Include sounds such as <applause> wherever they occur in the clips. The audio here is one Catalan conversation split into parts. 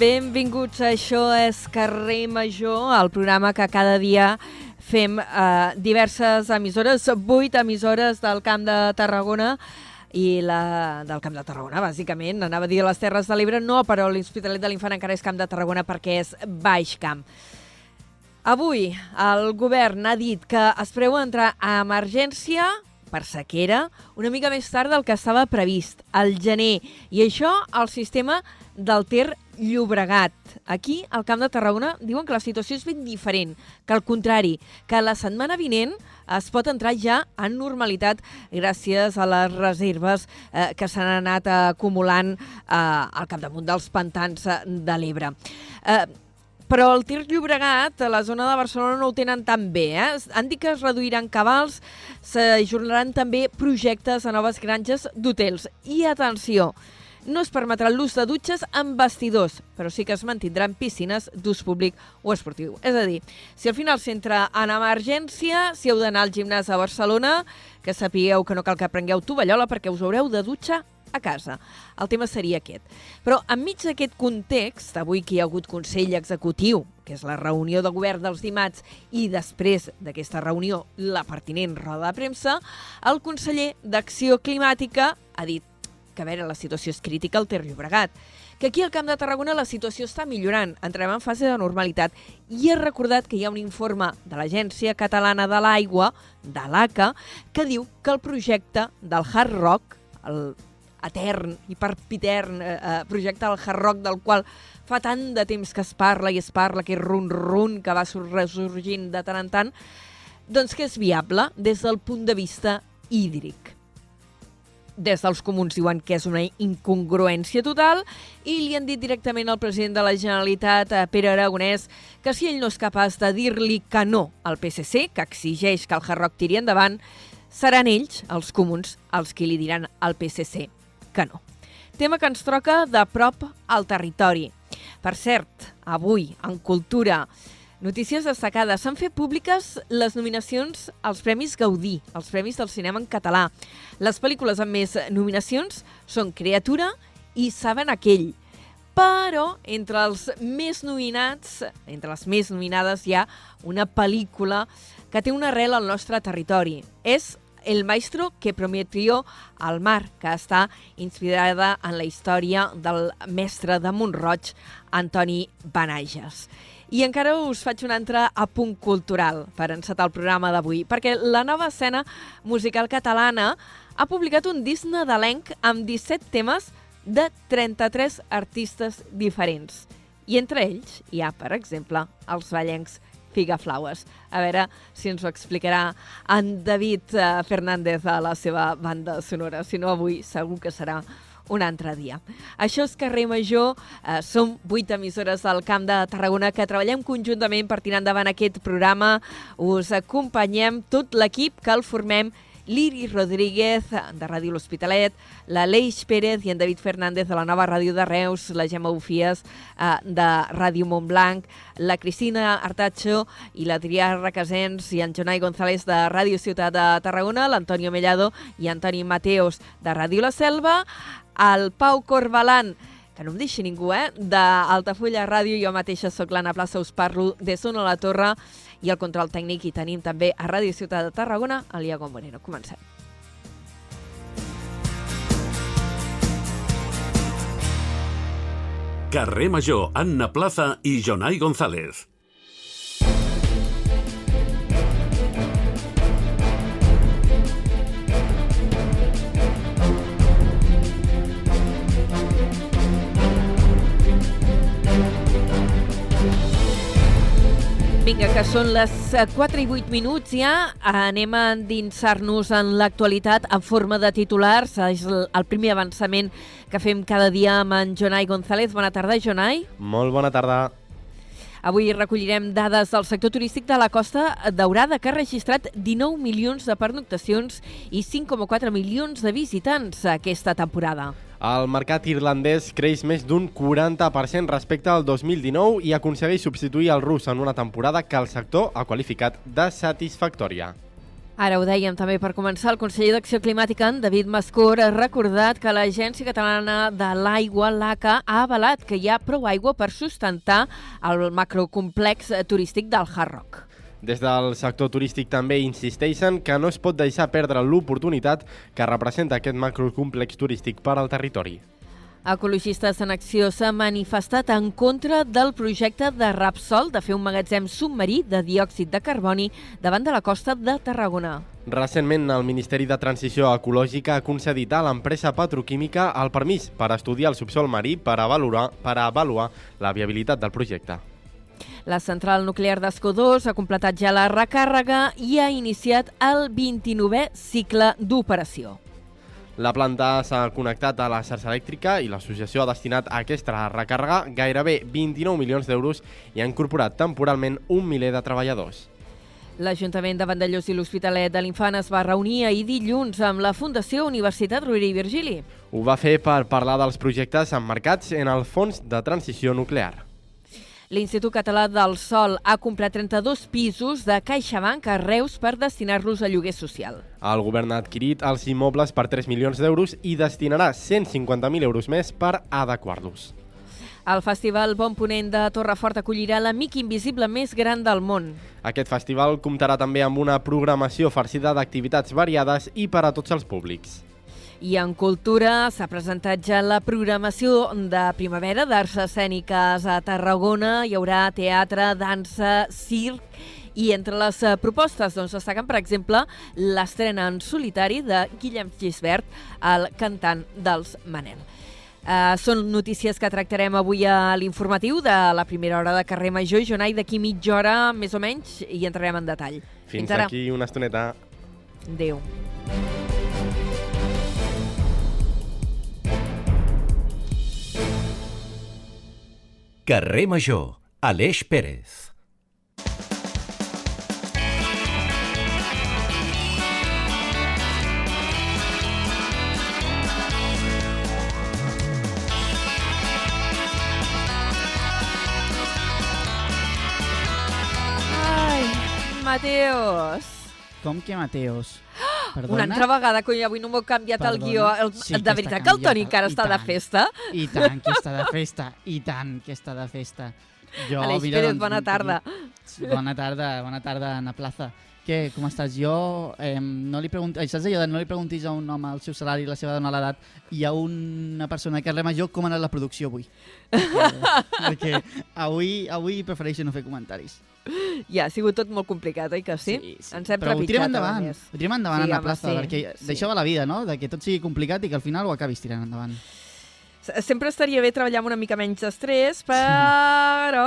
benvinguts a Això és Carrer Major, el programa que cada dia fem eh, diverses emissores, vuit emissores del Camp de Tarragona, i la del Camp de Tarragona, bàsicament. Anava a dir les Terres de l'Ebre, no, però l'Hospitalet de l'Infant encara és Camp de Tarragona perquè és Baix Camp. Avui el govern ha dit que es preu entrar a emergència per sequera una mica més tard del que estava previst, al gener. I això al sistema del Ter Llobregat. Aquí, al Camp de Tarragona, diuen que la situació és ben diferent, que al contrari, que la setmana vinent es pot entrar ja en normalitat gràcies a les reserves eh, que s'han anat acumulant eh, al capdamunt dels pantans eh, de l'Ebre. Eh, però el Tir Llobregat, a la zona de Barcelona, no ho tenen tan bé. Eh? Han dit que es reduiran cabals, s'ajornaran també projectes a noves granges d'hotels. I atenció, no es permetrà l'ús de dutxes amb vestidors, però sí que es mantindran piscines d'ús públic o esportiu. És a dir, si al final s'entra en emergència, si heu d'anar al gimnàs a Barcelona, que sapigueu que no cal que prengueu tovallola perquè us haureu de dutxar a casa. El tema seria aquest. Però enmig d'aquest context, avui que hi ha hagut Consell Executiu, que és la reunió de govern dels dimarts, i després d'aquesta reunió, la pertinent roda de premsa, el conseller d'Acció Climàtica ha dit que a veure, la situació és crítica al Ter Llobregat, que aquí al Camp de Tarragona la situació està millorant, entrem en fase de normalitat, i he recordat que hi ha un informe de l'Agència Catalana de l'Aigua, de l'ACA, que diu que el projecte del Hard Rock, el etern i perpitern eh, eh, projecte del Hard Rock del qual fa tant de temps que es parla i es parla, que run-run, que va ressorgint de tant en tant, doncs que és viable des del punt de vista hídric. Des dels comuns diuen que és una incongruència total i li han dit directament al president de la Generalitat, eh, Pere Aragonès, que si ell no és capaç de dir-li que no al PSC, que exigeix que el Hard Rock tiri endavant, seran ells, els comuns, els qui li diran al PSC que no. Tema que ens troca de prop al territori. Per cert, avui, en Cultura, notícies destacades. S'han fet públiques les nominacions als Premis Gaudí, els Premis del Cinema en català. Les pel·lícules amb més nominacions són Creatura i Saben aquell. Però entre els més nominats, entre les més nominades, hi ha una pel·lícula que té una arrel al nostre territori. És el maestro que prometió al mar, que està inspirada en la història del mestre de Montroig, Antoni Benages. I encara us faig un altre apunt cultural per encetar el programa d'avui, perquè la nova escena musical catalana ha publicat un disc nadalenc amb 17 temes de 33 artistes diferents. I entre ells hi ha, per exemple, els ballencs Figaflaues. A veure si ens ho explicarà en David eh, Fernández a la seva banda sonora. Si no, avui segur que serà un altre dia. Això és Carrer Major, eh, som vuit emissores del Camp de Tarragona que treballem conjuntament per tirar endavant aquest programa. Us acompanyem tot l'equip que el formem l'Iri Rodríguez, de Ràdio L'Hospitalet, la Leix Pérez i en David Fernández, de la nova ràdio de Reus, la Gemma Ufies, eh, de Ràdio Montblanc, la Cristina Artacho i l'Adrià Requesens i en Jonai González de Ràdio Ciutat de Tarragona, l'Antonio Mellado i Antoni Mateos de Ràdio La Selva, el Pau Corbalan, que no em deixi ningú, eh? d'Altafulla Ràdio, jo mateixa sóc l'Anna Plaça, us parlo de Son a la Torre, i el control tècnic i tenim també a Ràdio Ciutat de Tarragona, a l'Iago Moreno. Comencem. Carrer Major, Anna Plaza i Jonai González. Vinga, que són les 4 eh, i 8 minuts ja. Anem a endinsar-nos en l'actualitat en forma de titulars. És el primer avançament que fem cada dia amb en Jonai González. Bona tarda, Jonai. Molt bona tarda. Avui recollirem dades del sector turístic de la Costa Daurada, que ha registrat 19 milions de pernoctacions i 5,4 milions de visitants aquesta temporada. El mercat irlandès creix més d'un 40% respecte al 2019 i aconsegueix substituir el rus en una temporada que el sector ha qualificat de satisfactòria. Ara ho dèiem també per començar, el conseller d'Acció Climàtica, en David Mascor, ha recordat que l'Agència Catalana de l'Aigua, l'ACA, ha avalat que hi ha prou aigua per sustentar el macrocomplex turístic del Hard Rock. Des del sector turístic també insisteixen que no es pot deixar perdre l'oportunitat que representa aquest macrocomplex turístic per al territori. Ecologistes en Acció s'ha manifestat en contra del projecte de Rapsol de fer un magatzem submarí de diòxid de carboni davant de la costa de Tarragona. Recentment, el Ministeri de Transició Ecològica ha concedit a l'empresa petroquímica el permís per estudiar el subsol marí per avaluar, per avaluar la viabilitat del projecte. La central nuclear d'Escó 2 ha completat ja la recàrrega i ha iniciat el 29è cicle d'operació. La planta s'ha connectat a la xarxa elèctrica i l'associació ha destinat a aquesta recàrrega gairebé 29 milions d'euros i ha incorporat temporalment un miler de treballadors. L'Ajuntament de Vandellós i l'Hospitalet de l'Infant es va reunir ahir dilluns amb la Fundació Universitat Rovira i Virgili. Ho va fer per parlar dels projectes emmarcats en el Fons de Transició Nuclear. L'Institut Català del Sol ha comprat 32 pisos de CaixaBank a Reus per destinar-los a lloguer social. El govern ha adquirit els immobles per 3 milions d'euros i destinarà 150.000 euros més per adequar-los. El Festival Bon Ponent de Torrefort acollirà l'amic invisible més gran del món. Aquest festival comptarà també amb una programació farcida d'activitats variades i per a tots els públics. I en cultura s'ha presentat ja la programació de primavera d'arts escèniques a Tarragona. Hi haurà teatre, dansa, circ i entre les eh, propostes doncs, destaquen, per exemple, l'estrena en solitari de Guillem Gisbert, el cantant dels Manel. Uh, són notícies que tractarem avui a l'informatiu de la primera hora de carrer Major. Jonai, d'aquí mitja hora, més o menys, i entrarem en detall. Fins, Fins ara. aquí una estoneta. Adéu. Carrer Major, Aleix Pérez. Ai, Mateos. Com que Mateos? Perdona? Una altra vegada, cony, avui no m'ho canviat Perdona? el guió. El, Sí de que veritat que el Toni encara està de tant. festa? I tant que està de festa, i tant que està de festa. Jo, Aleix mira, Pérez, doncs, bona tarda. Bona tarda, bona tarda, Ana Plaza. Què, com estàs? Jo eh, no li pregunto, saps allò de no li preguntis a un home el seu salari i la seva dona l'edat i a una persona que carrer major com ha anat la producció avui. perquè avui, avui prefereixo no fer comentaris. <laughs> Ja, ha sigut tot molt complicat, oi que sí? Ens hem Però ho trepitjat, tirem a endavant, ho tirem endavant, Sí, Ana home, Plaza, sí, perquè sí. d'això va la vida, no? De que tot sigui complicat i que al final ho acabis tirant endavant. Sempre estaria bé treballar amb una mica menys d'estrès, però...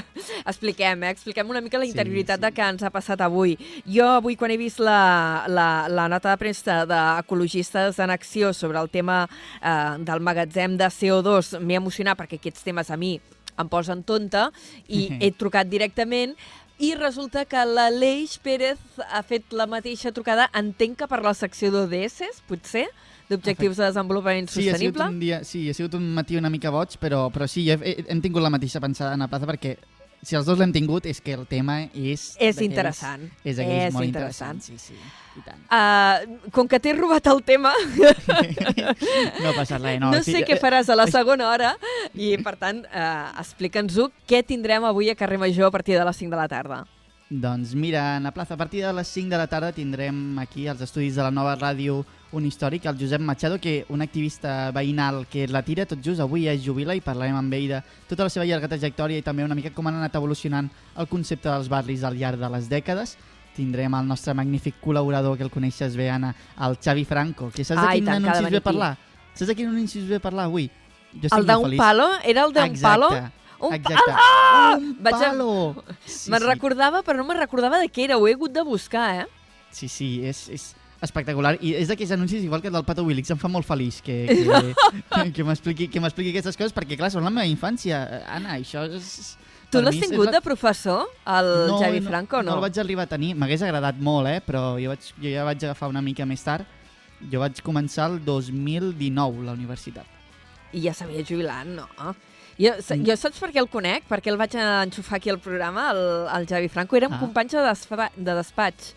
<laughs> expliquem, eh? Expliquem una mica la Sí, interioritat sí. de què ens ha passat avui. Jo avui, quan he vist la, la, la nota de premsa d'ecologistes en acció sobre el tema eh, del magatzem de CO2, m'he emocionat perquè aquests temes a mi em posen tonta i <laughs> he trucat directament i resulta que l'Aleix Pérez ha fet la mateixa trucada, entenc que per la secció d'ODS, potser, d'Objectius de Desenvolupament Sí, ha sigut Sostenible. un dia, sí, ha sigut un matí una mica boig, però, però sí, he, he, hem tingut la mateixa pensada en la plaça perquè si els dos l'hem tingut és que el tema és... És interessant. És, d'aquells És molt interessant. interessant. Sí, sí, i tant. Uh, com que t'he robat el tema, <laughs> No ha passat res, no. no, sí, sé què eh, faràs a la segona hora i, per tant, uh, explica'ns-ho què tindrem avui a Carrer Major a partir de les 5 de la tarda. Doncs mira, en la plaça, a partir de les 5 de la tarda tindrem aquí als estudis de la nova ràdio un històric, el Josep Machado, que un activista veïnal que la tira tot just avui es jubila i parlarem amb ell de tota la seva llarga trajectòria i també una mica com han anat evolucionant el concepte dels barris al llarg de les dècades. Tindrem el nostre magnífic col·laborador, que el coneixes bé, Anna, el Xavi Franco, que saps Ah, de quin anuncis venir ve parlar? Saps de quin anuncis ve parlar avui? Jo El d'un palo? Era el d'un Exacte. Palo? Un Exacte. Ah! Un Vaig a- palo! Sí, Me'n sí. recordava, però no me'n recordava de què era. Ho he hagut de buscar, eh? Sí, sí, és, és espectacular. I és d'aquells anuncis, igual que el del Pato Willis, em fa molt feliç que, que, <laughs> que, que m'expliqui que m'expliqui aquestes coses, perquè, clar, són la meva infància. Anna, això és... Tu l'has tingut de professor, el Javi Franco, no? no? No el vaig arribar a tenir, m'hagués agradat molt, eh? però jo, vaig, jo ja vaig agafar una mica més tard. Jo vaig començar el 2019 la universitat. I ja s'havia jubilat, no? Jo, Mm. jo saps per què el conec? Perquè el vaig enxufar aquí al programa, el, el Javi Franco. Érem Ah. companys de, desfa, de despatx,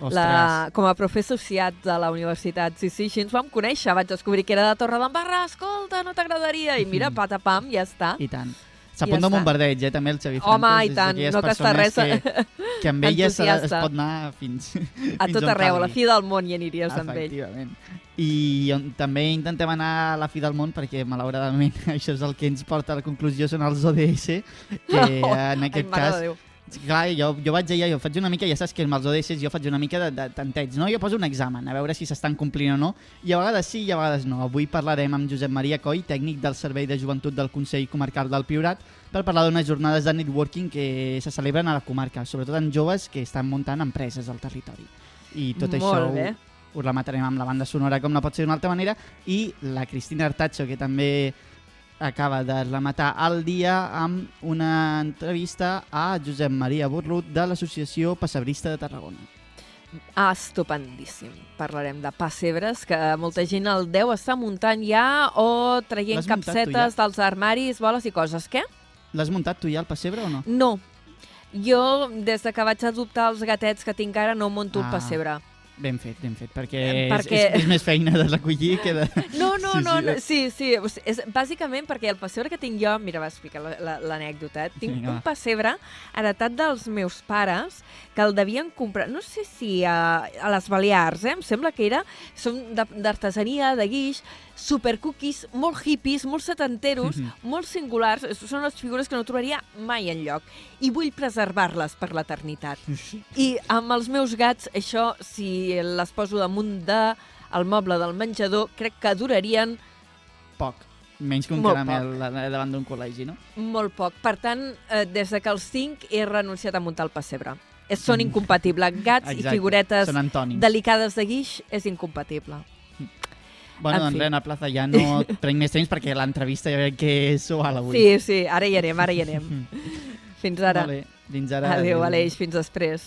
Ostres, la, com a professor associat de la universitat. Sí, sí, així ens vam conèixer. Vaig descobrir que era de Torredembarra. Escolta, no t'agradaria? I mira, <laughs> patapam, ja està. i tant. Ja S'apunta està. un bombardeig, eh, també, el Xavi. Home, i tant, no costa res. Que, que <laughs> amb ella de- es pot anar fins, A fins tot arreu, a la fi del món hi aniries amb ell. Efectivament. I on, també intentem anar a la fi del món perquè, malauradament, <laughs> això és el que ens porta a la conclusió, són els ODS, que <laughs> en aquest cas... Clar, jo, jo vaig allà, jo faig una mica, ja saps que amb els ODS jo faig una mica de, de tanteig, no? Jo poso un examen, a veure si s'estan complint o no, i a vegades sí i a vegades no. Avui parlarem amb Josep Maria Coll, tècnic del Servei de Joventut del Consell Comarcal del Priorat, per parlar d'unes jornades de networking que se celebren a la comarca, sobretot en joves que estan muntant empreses al territori. I tot Molt això bé. us la matarem amb la banda sonora com no pot ser d'una altra manera i la Cristina Artacho que també acaba de rematar el dia amb una entrevista a Josep Maria Burlut de l'Associació Passebrista de Tarragona. Ah, estupendíssim. Parlarem de pessebres, que molta gent el deu estar muntant ja o traient capsetes dels armaris, boles i coses. Què? L'has muntat tu ja, el pessebre, o no? No. Jo, des de que vaig adoptar els gatets que tinc ara, no monto el Ah. pessebre. Ben fet, ben fet, perquè, Eh, És, perquè- és, és més feina de recollir que de... <laughs> No, no, Sí, no, sí. no, sí, sí. És bàsicament perquè el pessebre que tinc jo, mira, va explicar la- la- l'anècdota, eh? tinc Vinga, un pessebre heretat dels meus pares que el devien comprar, no sé si a, a les Balears, eh? em sembla que era, són de- d'artesania, de guix, supercookies, molt hippies, molt setenteros, molt singulars, són les figures que no trobaria mai en lloc i vull preservar-les per l'eternitat. I amb els meus gats, això, si les poso damunt de el moble del menjador, crec que durarien Poc. Menys que un Molt caramel a- davant d'un col·legi, no? molt poc. Per tant, eh, des de que els tinc he renunciat a muntar el pessebre. És, són incompatibles. Gats i Exacte, figuretes són antònims. delicades de guix és incompatible. Bueno, En doncs fi. res, a plaça ja no <laughs> prenc més temps perquè l'entrevista ja veig que és sual avui. Sí, sí, ara hi anem, ara hi anem. Fins ara. Vale, fins ara. Adéu, Aleix, fins després.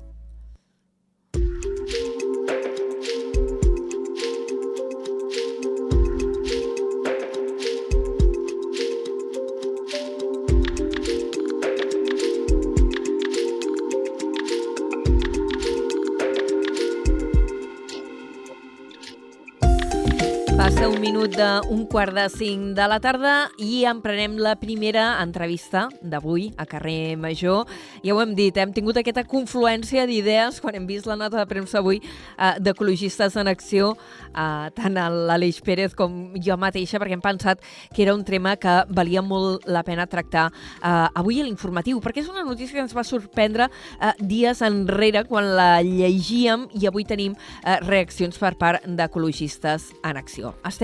Un minut d'un quart de cinc de la tarda i emprenem la primera entrevista d'avui a carrer Major. Ja ho hem dit, hem tingut aquesta confluència d'idees quan hem vist la nota de premsa avui eh, d'ecologistes en acció, eh, tant l'Aleix Pérez com jo mateixa, perquè hem pensat que era un tema que valia molt la pena tractar eh, avui a l'informatiu, perquè és una notícia que ens va sorprendre eh, dies enrere quan la llegíem i avui tenim eh, reaccions per part d'ecologistes en acció. Estem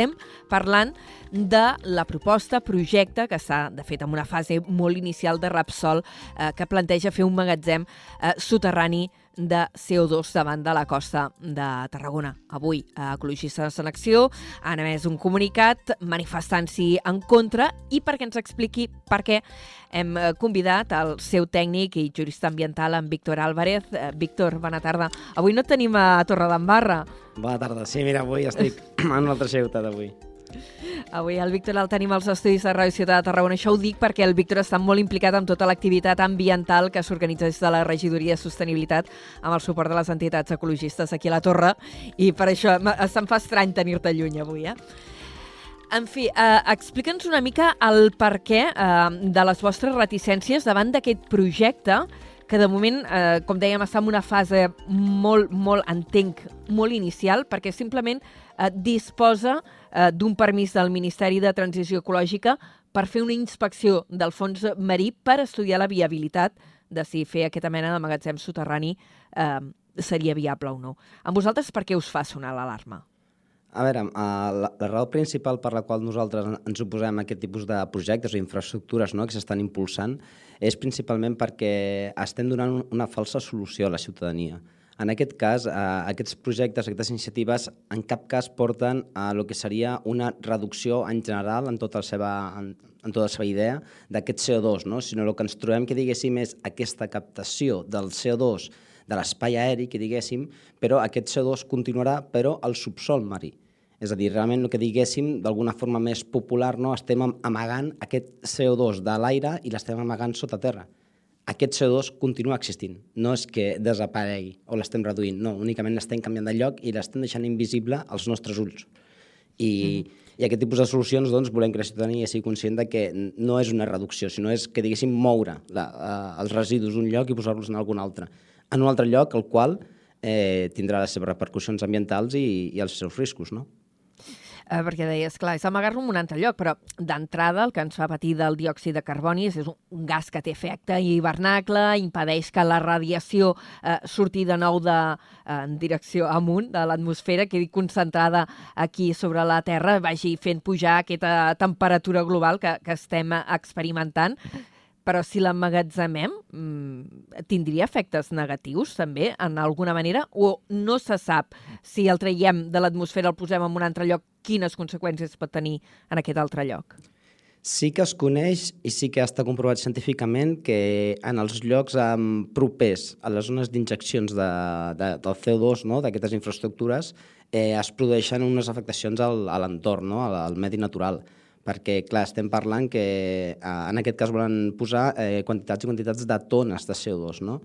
parlant de la proposta, projecte, que està, de fet, en una fase molt inicial de Rapsol, eh, que planteja fer un magatzem eh, soterrani de CO2 davant de la costa de Tarragona. Avui, Ecologistes en Acció han emès un comunicat manifestant-s'hi en contra i perquè ens expliqui per què hem eh, convidat el seu tècnic i jurista ambiental, en Víctor Álvarez. Eh, Víctor, bona tarda. Avui no tenim a Torredembarra. Bona tarda. Sí, mira, avui estic <clears throat> en una altra ciutat avui. Avui el Víctor el tenim als estudis de Ràdio Ciutat de Tarragona. Això ho dic perquè el Víctor està molt implicat amb tota l'activitat ambiental que s'organitza des de la Regidoria de Sostenibilitat amb el suport de les entitats ecologistes aquí a la Torre i per això se'm fa estrany tenir-te lluny avui, eh? En fi, eh, explica'ns una mica el per què eh, de les vostres reticències davant d'aquest projecte que de moment, eh, com dèiem, està en una fase molt, molt, entenc, molt inicial, perquè simplement eh, disposa eh, d'un permís del Ministeri de Transició Ecològica per fer una inspecció del fons marí per estudiar la viabilitat de si fer aquesta mena de magatzem soterrani eh, seria viable o no. Amb vosaltres per què us fa sonar l'alarma? A veure, eh, la, la raó principal per la qual nosaltres en- ens oposem a aquest tipus de projectes o infraestructures no, que s'estan impulsant és principalment perquè estem donant un- una falsa solució a la ciutadania. En aquest cas, eh, aquests projectes, aquestes iniciatives, en cap cas porten a lo que seria una reducció en general en tota la seva, en, en tota la seva idea d'aquest CO2, no? sinó el que ens trobem que diguéssim és aquesta captació del CO2 de l'espai aeri, que diguéssim, però aquest CO2 continuarà però al subsol marí. És a dir, realment el que diguéssim d'alguna forma més popular, no? estem amagant aquest CO2 de l'aire i l'estem amagant sota terra aquest CO2 continua existint. No és que desaparegui o l'estem reduint, no, únicament l'estem canviant de lloc i l'estem deixant invisible als nostres ulls. I, mm. i aquest tipus de solucions doncs, volem que la ciutadania sigui conscient de que no és una reducció, sinó és que, diguéssim, moure la, uh, els residus d'un lloc i posar-los en algun altre. En un altre lloc, el qual eh, tindrà les seves repercussions ambientals i, i els seus riscos, no? Eh, perquè deies, clar, és amagar-lo en un altre lloc, però d'entrada el que ens fa patir del diòxid de carboni és, és un gas que té efecte hivernacle, impedeix que la radiació eh, surti de nou de, eh, en direcció amunt de l'atmosfera, quedi concentrada aquí sobre la Terra, vagi fent pujar aquesta temperatura global que, que estem experimentant però si l'emmagatzemem, mmm, tindria efectes negatius també, en alguna manera? O no se sap si el traiem de l'atmosfera, el posem en un altre lloc, quines conseqüències pot tenir en aquest altre lloc? Sí que es coneix i sí que està comprovat científicament que en els llocs propers a les zones d'injeccions de, de, del CO2, no, d'aquestes infraestructures, eh, es produeixen unes afectacions al, a l'entorn, no, al, al medi natural perquè, clar, estem parlant que eh, en aquest cas volen posar eh, quantitats i quantitats de tones de CO2, no?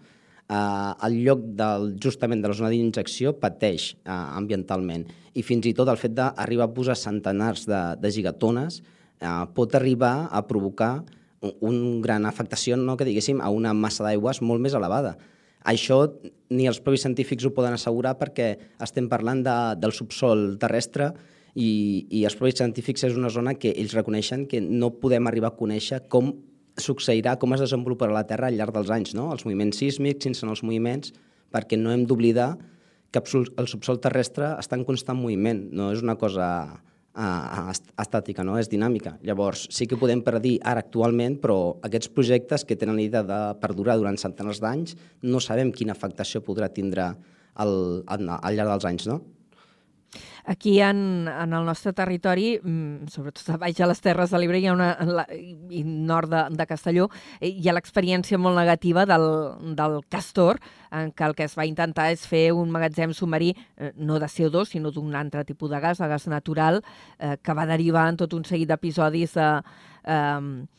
Eh, el lloc del, justament de la zona d'injecció pateix eh, ambientalment i fins i tot el fet d'arribar a posar centenars de, de gigatones eh, pot arribar a provocar un, un gran afectació, no, que diguéssim, a una massa d'aigües molt més elevada. Això ni els propis científics ho poden assegurar perquè estem parlant de, del subsol terrestre i, i els propis científics és una zona que ells reconeixen que no podem arribar a conèixer com succeirà, com es desenvoluparà la Terra al llarg dels anys, no? els moviments sísmics, sense els moviments, perquè no hem d'oblidar que el subsol terrestre està en constant moviment, no és una cosa uh, estàtica, no? és dinàmica. Llavors, sí que podem predir ara actualment, però aquests projectes que tenen l'idea de perdurar durant centenars d'anys, no sabem quina afectació podrà tindre al, al, al llarg dels anys, no? Aquí en, en el nostre territori, mm, sobretot a baix a les Terres de l'Ebre i, una, la, i nord de, de Castelló, eh, hi ha l'experiència molt negativa del, del Castor, en què el que es va intentar és fer un magatzem submarí, eh, no de CO2, sinó d'un altre tipus de gas, de gas natural, eh, que va derivar en tot un seguit d'episodis de... Eh,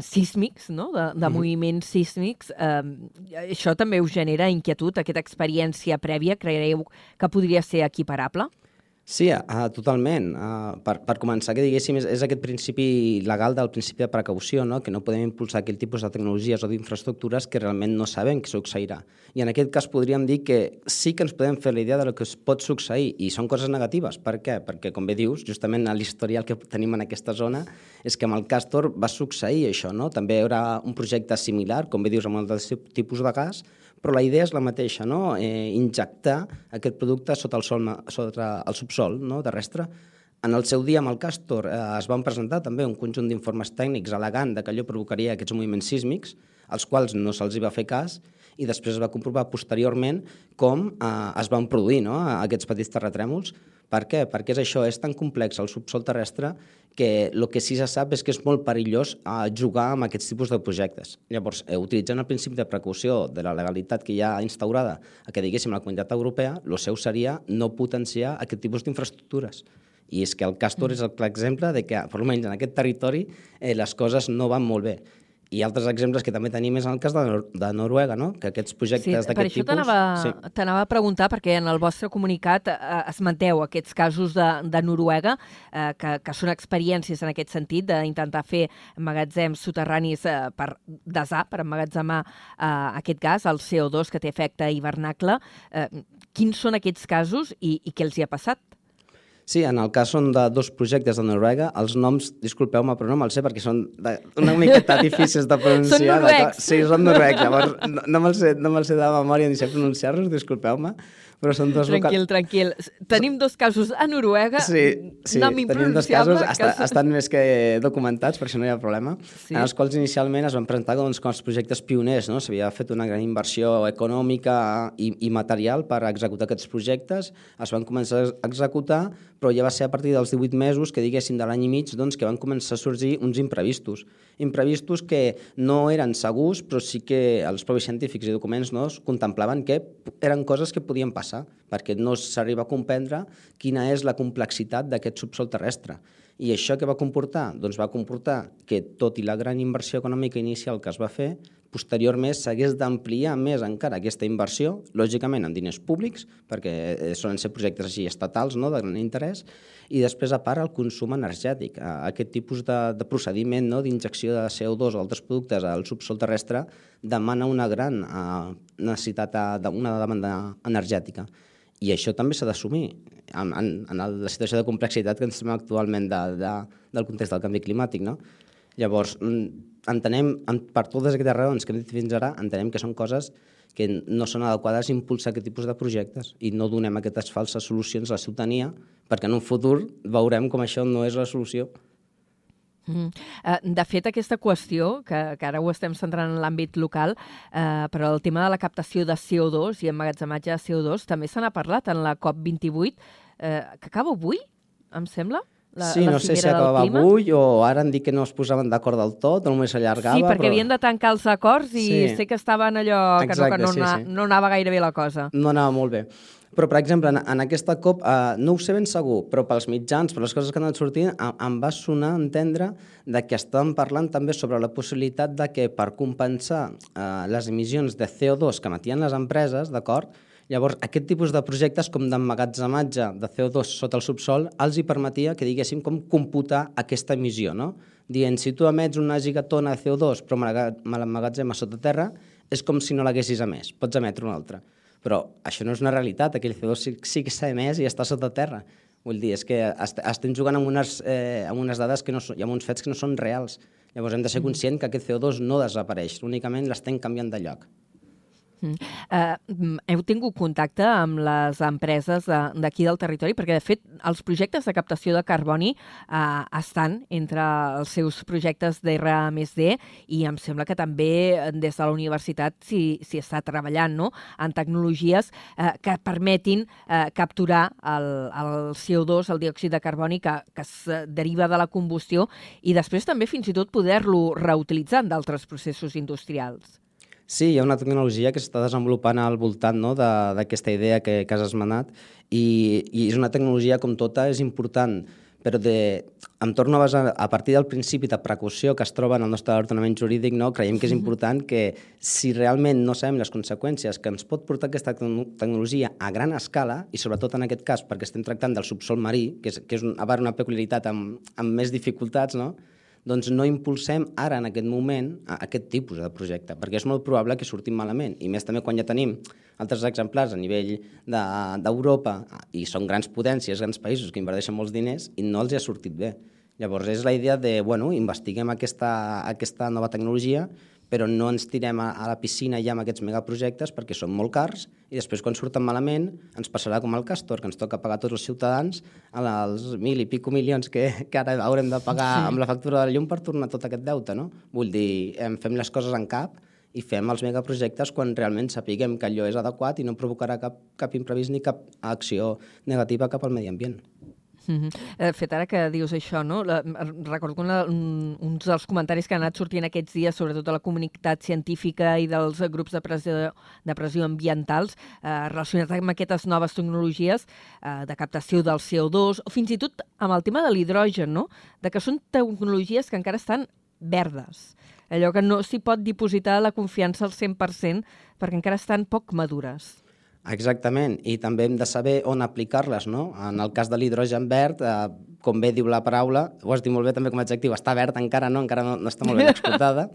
sísmics, no? de, de mm. moviments sísmics, eh, això també us genera inquietud, aquesta experiència prèvia, creieu que podria ser equiparable? Sí, uh, totalment. Uh, per, per començar, que diguéssim, és, és aquest principi legal del principi de precaució, no? que no podem impulsar aquell tipus de tecnologies o d'infraestructures que realment no sabem què succeirà. I en aquest cas podríem dir que sí que ens podem fer la idea de lo que es pot succeir, i són coses negatives. Per què? Perquè, com bé dius, justament l'historial que tenim en aquesta zona és que amb el Castor va succeir això, no? També hi haurà un projecte similar, com bé dius, amb el tipus de gas, però la idea és la mateixa, no? eh, injectar aquest producte sota el, sol, sota el subsol no? terrestre. En el seu dia amb el Castor eh, es van presentar també un conjunt d'informes tècnics al·legant que allò provocaria aquests moviments sísmics, als quals no se'ls va fer cas, i després es va comprovar posteriorment com eh, es van produir no? aquests petits terratrèmols. Per què? Perquè és això, és tan complex el subsol terrestre que el que sí se sap és que és molt perillós eh, jugar amb aquests tipus de projectes. Llavors, eh, utilitzant el principi de precaució de la legalitat que hi ha instaurada a que diguéssim la comunitat europea, el seu seria no potenciar aquest tipus d'infraestructures. I és que el Castor mm. és el clar exemple de que, per almenys en aquest territori, eh, les coses no van molt bé i altres exemples que també tenim és en el cas de, Nor de Noruega, no? que aquests projectes sí, d'aquest tipus... Per això t'anava sí. a preguntar, perquè en el vostre comunicat eh, esmenteu aquests casos de, de Noruega, eh, que, que són experiències en aquest sentit, d'intentar fer magatzems soterranis eh, per desar, per emmagatzemar eh, aquest gas, el CO2 que té efecte hivernacle. Eh, quins són aquests casos i, i què els hi ha passat? Sí, en el cas són de dos projectes de Noruega. Els noms, disculpeu-me, però no me'ls sé perquè són de, una miqueta difícils de pronunciar. són noruecs. Sí, són noruecs. Llavors, no, no me'ls sé, no me sé de memòria ni sé pronunciar-los, disculpeu-me. Però són dos Tranquil, tranquil. Tenim dos casos a Noruega. Sí, sí no tenim dos casos, està, que... estan més que documentats, per això no hi ha problema, sí. en els quals inicialment es van presentar doncs, com els projectes pioners, no? s'havia fet una gran inversió econòmica i, i material per executar aquests projectes, es van començar a executar, però ja va ser a partir dels 18 mesos, que diguéssim de l'any i mig, doncs, que van començar a sorgir uns imprevistos. Imprevistos que no eren segurs, però sí que els propis científics i documents no, contemplaven que eren coses que podien passar, perquè no s'arriba a comprendre quina és la complexitat d'aquest subsol terrestre. I això què va comportar? Doncs va comportar que, tot i la gran inversió econòmica inicial que es va fer, posteriorment s'hagués d'ampliar més encara aquesta inversió, lògicament amb diners públics, perquè eh, solen ser projectes així estatals no, de gran interès, i després, a part, el consum energètic. Aquest tipus de, de procediment no, d'injecció de CO2 o altres productes al subsol terrestre demana una gran uh, necessitat, uh, una demanda energètica. I això també s'ha d'assumir en, en, en la situació de complexitat que ens estem actualment de, de, del context del canvi climàtic. No? Llavors, mm, entenem, per totes aquestes raons que hem dit fins ara, entenem que són coses que no són adequades a impulsar aquest tipus de projectes i no donem aquestes falses solucions a la ciutadania perquè en un futur veurem com això no és la solució. Mm. De fet, aquesta qüestió, que, que ara ho estem centrant en l'àmbit local, eh, però el tema de la captació de CO2 i emmagatzematge de CO2 també se n'ha parlat en la COP28, eh, que acaba avui, em sembla? La, sí, la no sé si acabava avui o ara han dit que no es posaven d'acord del tot, només s'allargava. Sí, perquè però... havien de tancar els acords i sí. sé que estaven allò que, Exacte, no, que no, sí, sí. no anava gaire bé la cosa. No anava molt bé. Però, per exemple, en, en aquesta COP, eh, no ho sé ben segur, però pels mitjans, per les coses que han anat sortint, em, em va sonar entendre de que estan parlant també sobre la possibilitat de que per compensar eh, les emissions de CO2 que emetien les empreses, d'acord, Llavors, aquest tipus de projectes, com d'emmagatzematge de CO2 sota el subsol, els hi permetia que diguéssim com computar aquesta emissió, no? Dient, si tu emets una gigatona de CO2 però me l'emmagatzemes sota terra, és com si no l'haguessis emès, pots emetre una altra. Però això no és una realitat, aquell CO2 sí, sí que s'ha emès i està sota terra. Vull dir, és que est estem jugant amb unes, eh, amb unes dades que no són, i amb uns fets que no són reals. Llavors hem de ser conscients que aquest CO2 no desapareix, únicament l'estem canviant de lloc. Mm. Uh, heu tingut contacte amb les empreses d'aquí del territori? Perquè, de fet, els projectes de captació de carboni uh, estan entre els seus projectes d'R+D i em sembla que també des de la universitat s'hi està treballant no? en tecnologies uh, que permetin uh, capturar el, el CO2, el diòxid de carboni que, que es deriva de la combustió i després també fins i tot poder-lo reutilitzar en d'altres processos industrials. Sí, hi ha una tecnologia que s'està desenvolupant al voltant no, d'aquesta idea que, que has esmenat i, i és una tecnologia com tota, és important, però de, em torno a basar, a partir del principi de precaució que es troba en el nostre ordenament jurídic, no, creiem que és important que si realment no sabem les conseqüències que ens pot portar aquesta tecnologia a gran escala, i sobretot en aquest cas perquè estem tractant del subsol marí, que és, que és un, a part una peculiaritat amb, amb més dificultats, no? Doncs no impulsem ara, en aquest moment, aquest tipus de projecte, perquè és molt probable que surtin malament, i més també quan ja tenim altres exemplars a nivell d'Europa, de, i són grans potències, grans països que inverteixen molts diners, i no els ha sortit bé. Llavors és la idea de, bueno, investiguem aquesta, aquesta nova tecnologia, però no ens tirem a, a la piscina ja amb aquests megaprojectes perquè són molt cars i després quan surten malament ens passarà com el Castor, que ens toca pagar tots els ciutadans els mil i pico milions que, que ara haurem de pagar sí. amb la factura de la llum per tornar tot aquest deute, no? Vull dir, fem les coses en cap i fem els megaprojectes quan realment sapiguem que allò és adequat i no provocarà cap, cap imprevist ni cap acció negativa cap al medi ambient. Mm -hmm. De fet, ara que dius això, no? La, recordo que una, un, uns dels comentaris que han anat sortint aquests dies, sobretot de la comunitat científica i dels grups de pressió, de pressió ambientals, eh, relacionats amb aquestes noves tecnologies eh, de captació del CO2, o fins i tot amb el tema de l'hidrogen, no? De que són tecnologies que encara estan verdes. Allò que no s'hi pot dipositar la confiança al 100% perquè encara estan poc madures. Exactament, i també hem de saber on aplicar-les, no? En el cas de l'hidrogen verd, eh, com bé diu la paraula, ho has dit molt bé també com a adjectiu, està verd encara, no? Encara no, no està molt ben <laughs> explotada,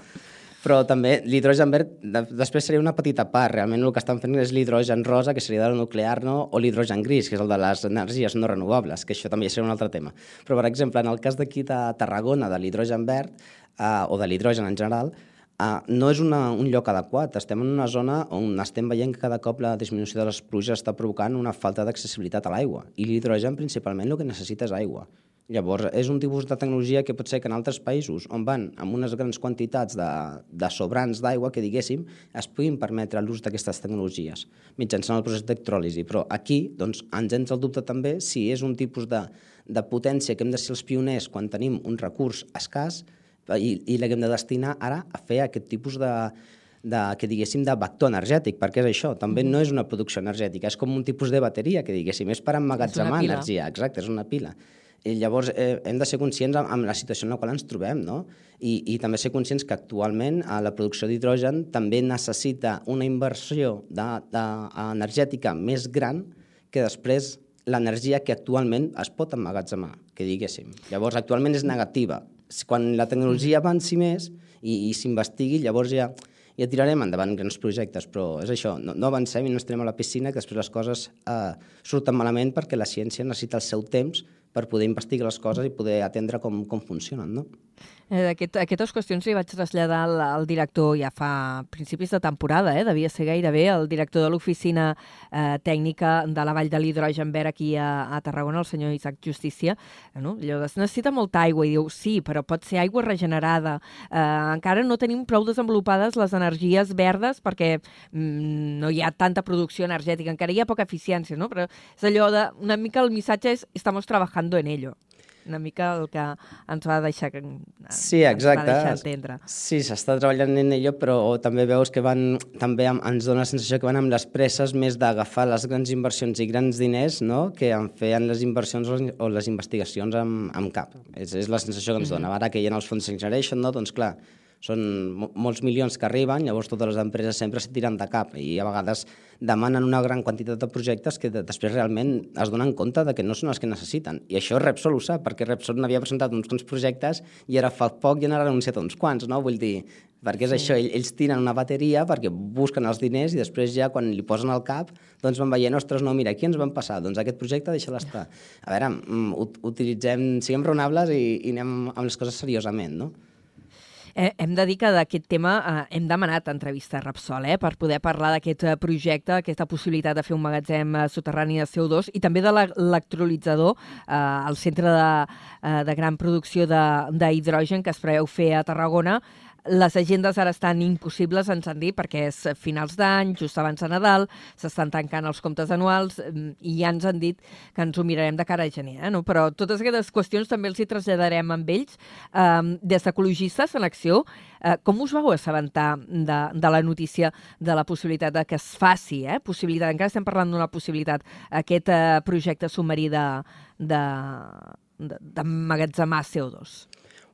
però també l'hidrogen verd de, després seria una petita part, realment el que estan fent és l'hidrogen rosa, que seria del nuclear, no? o l'hidrogen gris, que és el de les energies no renovables, que això també seria un altre tema. Però, per exemple, en el cas d'aquí de Tarragona, de l'hidrogen verd, eh, o de l'hidrogen en general, Uh, no és una, un lloc adequat. Estem en una zona on estem veient que cada cop la disminució de les pluges està provocant una falta d'accessibilitat a l'aigua. I l'hidrogen, principalment, el que necessita és aigua. Llavors, és un tipus de tecnologia que pot ser que en altres països, on van amb unes grans quantitats de, de sobrants d'aigua, que diguéssim, es puguin permetre l'ús d'aquestes tecnologies mitjançant el procés d'electròlisi. Però aquí doncs, ens entra el dubte també si és un tipus de, de potència que hem de ser els pioners quan tenim un recurs escàs i, i l'hem de destinar ara a fer aquest tipus de, de, que diguéssim, de vector energètic, perquè és això, també no és una producció energètica, és com un tipus de bateria, que diguéssim, és per emmagatzemar energia, exacte, és una pila. I llavors eh, hem de ser conscients amb, amb la situació en la qual ens trobem, no? I, i també ser conscients que actualment eh, la producció d'hidrogen també necessita una inversió de, de, energètica més gran que després l'energia que actualment es pot emmagatzemar, que diguéssim. Llavors, actualment és negativa. Quan la tecnologia avanci més i, i s'investigui, llavors ja, ja tirarem endavant grans projectes, però és això, no, no avancem i no estem a la piscina, que després les coses eh, surten malament perquè la ciència necessita el seu temps per poder investigar les coses i poder atendre com, com funcionen, no? Eh, aquest, aquestes qüestions li vaig traslladar al, al director ja fa principis de temporada, eh? devia ser gairebé el director de l'oficina eh, tècnica de la Vall de l'Hidrogen Verd aquí a, a Tarragona, el senyor Isaac Justícia. Eh, no? Allò es necessita molta aigua i diu, sí, però pot ser aigua regenerada. Eh, encara no tenim prou desenvolupades les energies verdes perquè mm, no hi ha tanta producció energètica, encara hi ha poca eficiència, no? però és allò de, una mica el missatge és estamos trabajando en ello una mica el que ens va deixar, sí, exacte. va deixar entendre. Sí, s'està treballant en ello, però també veus que van, també ens dona la sensació que van amb les presses més d'agafar les grans inversions i grans diners no? que en feien les inversions o les investigacions amb, amb cap. És, és la sensació que ens dona. Ara que hi ha els fons Generation, no? doncs clar, són molts milions que arriben, llavors totes les empreses sempre se tiren de cap i a vegades demanen una gran quantitat de projectes que després realment es donen compte de que no són els que necessiten. I això Repsol ho sap, perquè Repsol n'havia presentat uns quants projectes i ara fa poc ja n'ha anunciat uns quants, no? Vull dir, perquè és sí. això, ells tiren una bateria perquè busquen els diners i després ja quan li posen al cap doncs van veient, ostres, no, mira, aquí ens van passar, doncs aquest projecte deixa l'estar. A veure, mm, utilitzem, siguem raonables i, i anem amb les coses seriosament, no? Eh, hem de dir que d'aquest tema eh, hem demanat entrevista a Repsol eh, per poder parlar d'aquest eh, projecte, aquesta possibilitat de fer un magatzem eh, soterrani de CO2 i també de l'electrolitzador, eh, el centre de, eh, de gran producció d'hidrogen que es preveu fer a Tarragona, les agendes ara estan impossibles, ens han dit, perquè és finals d'any, just abans de Nadal, s'estan tancant els comptes anuals mm, i ja ens han dit que ens ho mirarem de cara a gener. Eh? No? Però totes aquestes qüestions també els hi traslladarem amb ells. Um, des d'Ecologistes en Acció, uh, com us vau assabentar de, de la notícia de la possibilitat de que es faci, eh? possibilitat, encara estem parlant d'una possibilitat, aquest uh, projecte submarí de, de, d'emmagatzemar CO2?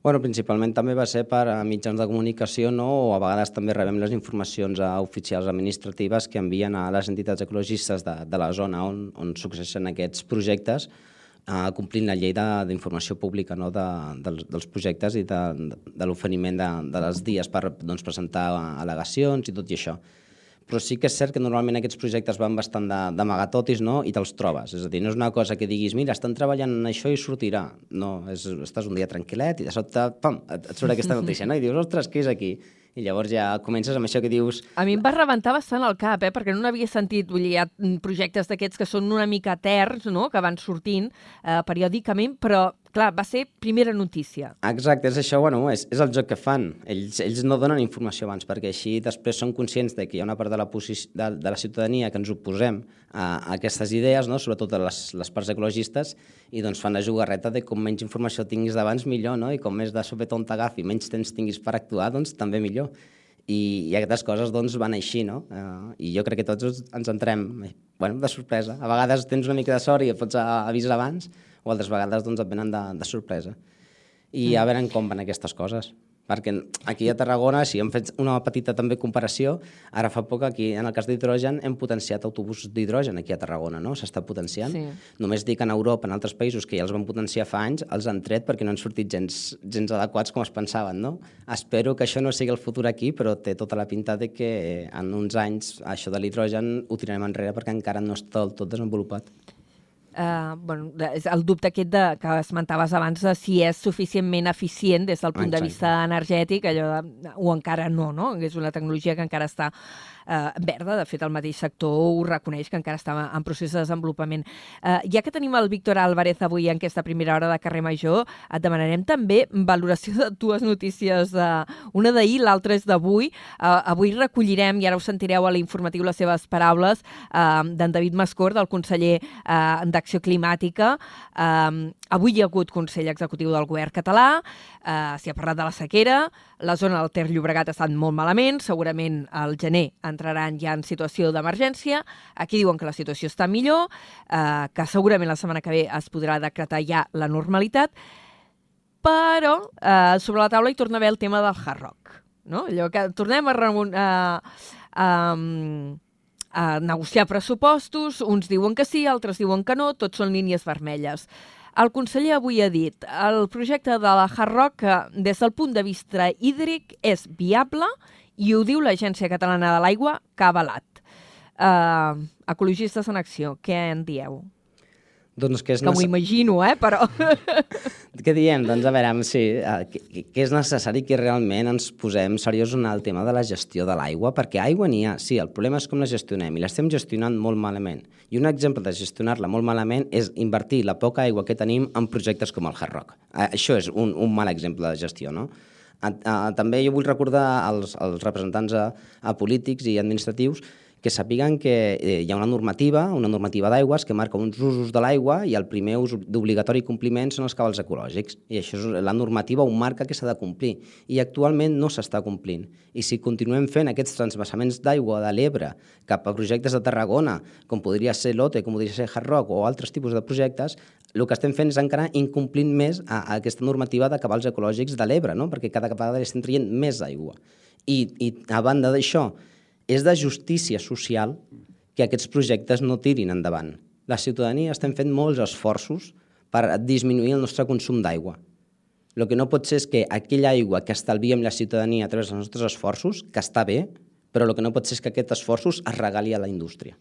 Bueno, principalment també va ser per a mitjans de comunicació no? o a vegades també rebem les informacions a oficials administratives que envien a les entitats ecologistes de, de la zona on, on succeeixen aquests projectes eh, complint la llei d'informació pública no? de, dels, dels projectes i de, de l'oferiment de, de les dies per doncs, presentar al·legacions i tot i això però sí que és cert que normalment aquests projectes van bastant d'amagatotis no? i te'ls trobes. És a dir, no és una cosa que diguis, mira, estan treballant en això i sortirà. No, és, estàs un dia tranquil·let i de sobte, pam, et, surt aquesta notícia, no? I dius, ostres, què és aquí? I llavors ja comences amb això que dius... A mi em va rebentar bastant el cap, eh? perquè no n'havia sentit. Vull dir, hi ha projectes d'aquests que són una mica terns, no? que van sortint eh, periòdicament, però clar, va ser primera notícia. Exacte, és això, bueno, és, és el joc que fan. Ells, ells no donen informació abans, perquè així després són conscients de que hi ha una part de la, de, de la ciutadania que ens oposem a, a aquestes idees, no? sobretot a les, les parts ecologistes, i doncs fan la jugarreta de com menys informació tinguis d'abans millor, no? i com més de sopetón t'agafi, menys temps tinguis per actuar, doncs també millor. I, i aquestes coses doncs, van així, no? Uh, I jo crec que tots ens entrem bueno, de sorpresa. A vegades tens una mica de sort i et pots avisar abans, o altres vegades doncs, et venen de, de sorpresa. I mm. a veure com van aquestes coses. Perquè aquí a Tarragona, si hem fet una petita també comparació, ara fa poc aquí, en el cas d'hidrogen, hem potenciat autobusos d'hidrogen aquí a Tarragona, no? S'està potenciant. Sí. Només dic que en Europa, en altres països que ja els van potenciar fa anys, els han tret perquè no han sortit gens, gens adequats com es pensaven, no? Espero que això no sigui el futur aquí, però té tota la pinta de que en uns anys això de l'hidrogen ho tirarem enrere perquè encara no està del tot desenvolupat. Eh, bueno, és el dubte aquest de, que esmentaves abans de si és suficientment eficient des del punt Exacte. de vista energètic, allò de, o encara no, no? És una tecnologia que encara està eh, verda, de fet el mateix sector ho reconeix que encara està en procés de desenvolupament. Eh, ja que tenim el Víctor Álvarez avui en aquesta primera hora de carrer Major, et demanarem també valoració de dues notícies, de, una d'ahir, l'altra és d'avui. Eh, avui recollirem, i ara ho sentireu a l'informatiu les seves paraules, eh, d'en David Mascor, del conseller eh, d'Acció Climàtica. Eh, avui hi ha hagut Consell Executiu del Govern català, eh, s'hi ha parlat de la sequera, la zona del Ter Llobregat ha estat molt malament, segurament al gener entraran ja en situació d'emergència. Aquí diuen que la situació està millor, eh, que segurament la setmana que ve es podrà decretar ja la normalitat, però eh, sobre la taula hi torna a haver el tema del hard rock. No? Allò que tornem a, remun- a, a, a negociar pressupostos, uns diuen que sí, altres diuen que no, tots són línies vermelles. El conseller avui ha dit el projecte de la Hard Rock eh, des del punt de vista hídric és viable i ho diu l'Agència Catalana de l'Aigua que ha avalat. Uh, ecologistes en acció, què en dieu? Doncs que és Que m'ho nece- imagino, eh? però... <laughs> Què diem? Doncs a veure, sí, eh, que, que és necessari que realment ens posem seriós en el tema de la gestió de l'aigua, perquè aigua n'hi ha, sí, el problema és com la gestionem, i l'estem gestionant molt malament. I un exemple de gestionar-la molt malament és invertir la poca aigua que tenim en projectes com el Hard Rock. Eh, Això és un, un mal exemple de gestió, no? També jo vull recordar als, als representants a, a polítics i administratius que sàpiguen que eh, hi ha una normativa, una normativa d'aigües que marca uns usos de l'aigua i el primer ús d'obligatori compliment són els cabals ecològics. I això és la normativa ho marca que s'ha de complir. I actualment no s'està complint. I si continuem fent aquests transvassaments d'aigua de l'Ebre cap a projectes de Tarragona, com podria ser l'OTE, com podria ser Hard Rock o altres tipus de projectes, el que estem fent és encara incomplint més a, a aquesta normativa de cabals ecològics de l'Ebre, no? perquè cada vegada li estem traient més aigua. I, I a banda d'això, és de justícia social que aquests projectes no tirin endavant. La ciutadania estem fent molts esforços per disminuir el nostre consum d'aigua. El que no pot ser és que aquella aigua que estalviem la ciutadania a través dels nostres esforços, que està bé, però el que no pot ser és que aquests esforços es regali a la indústria.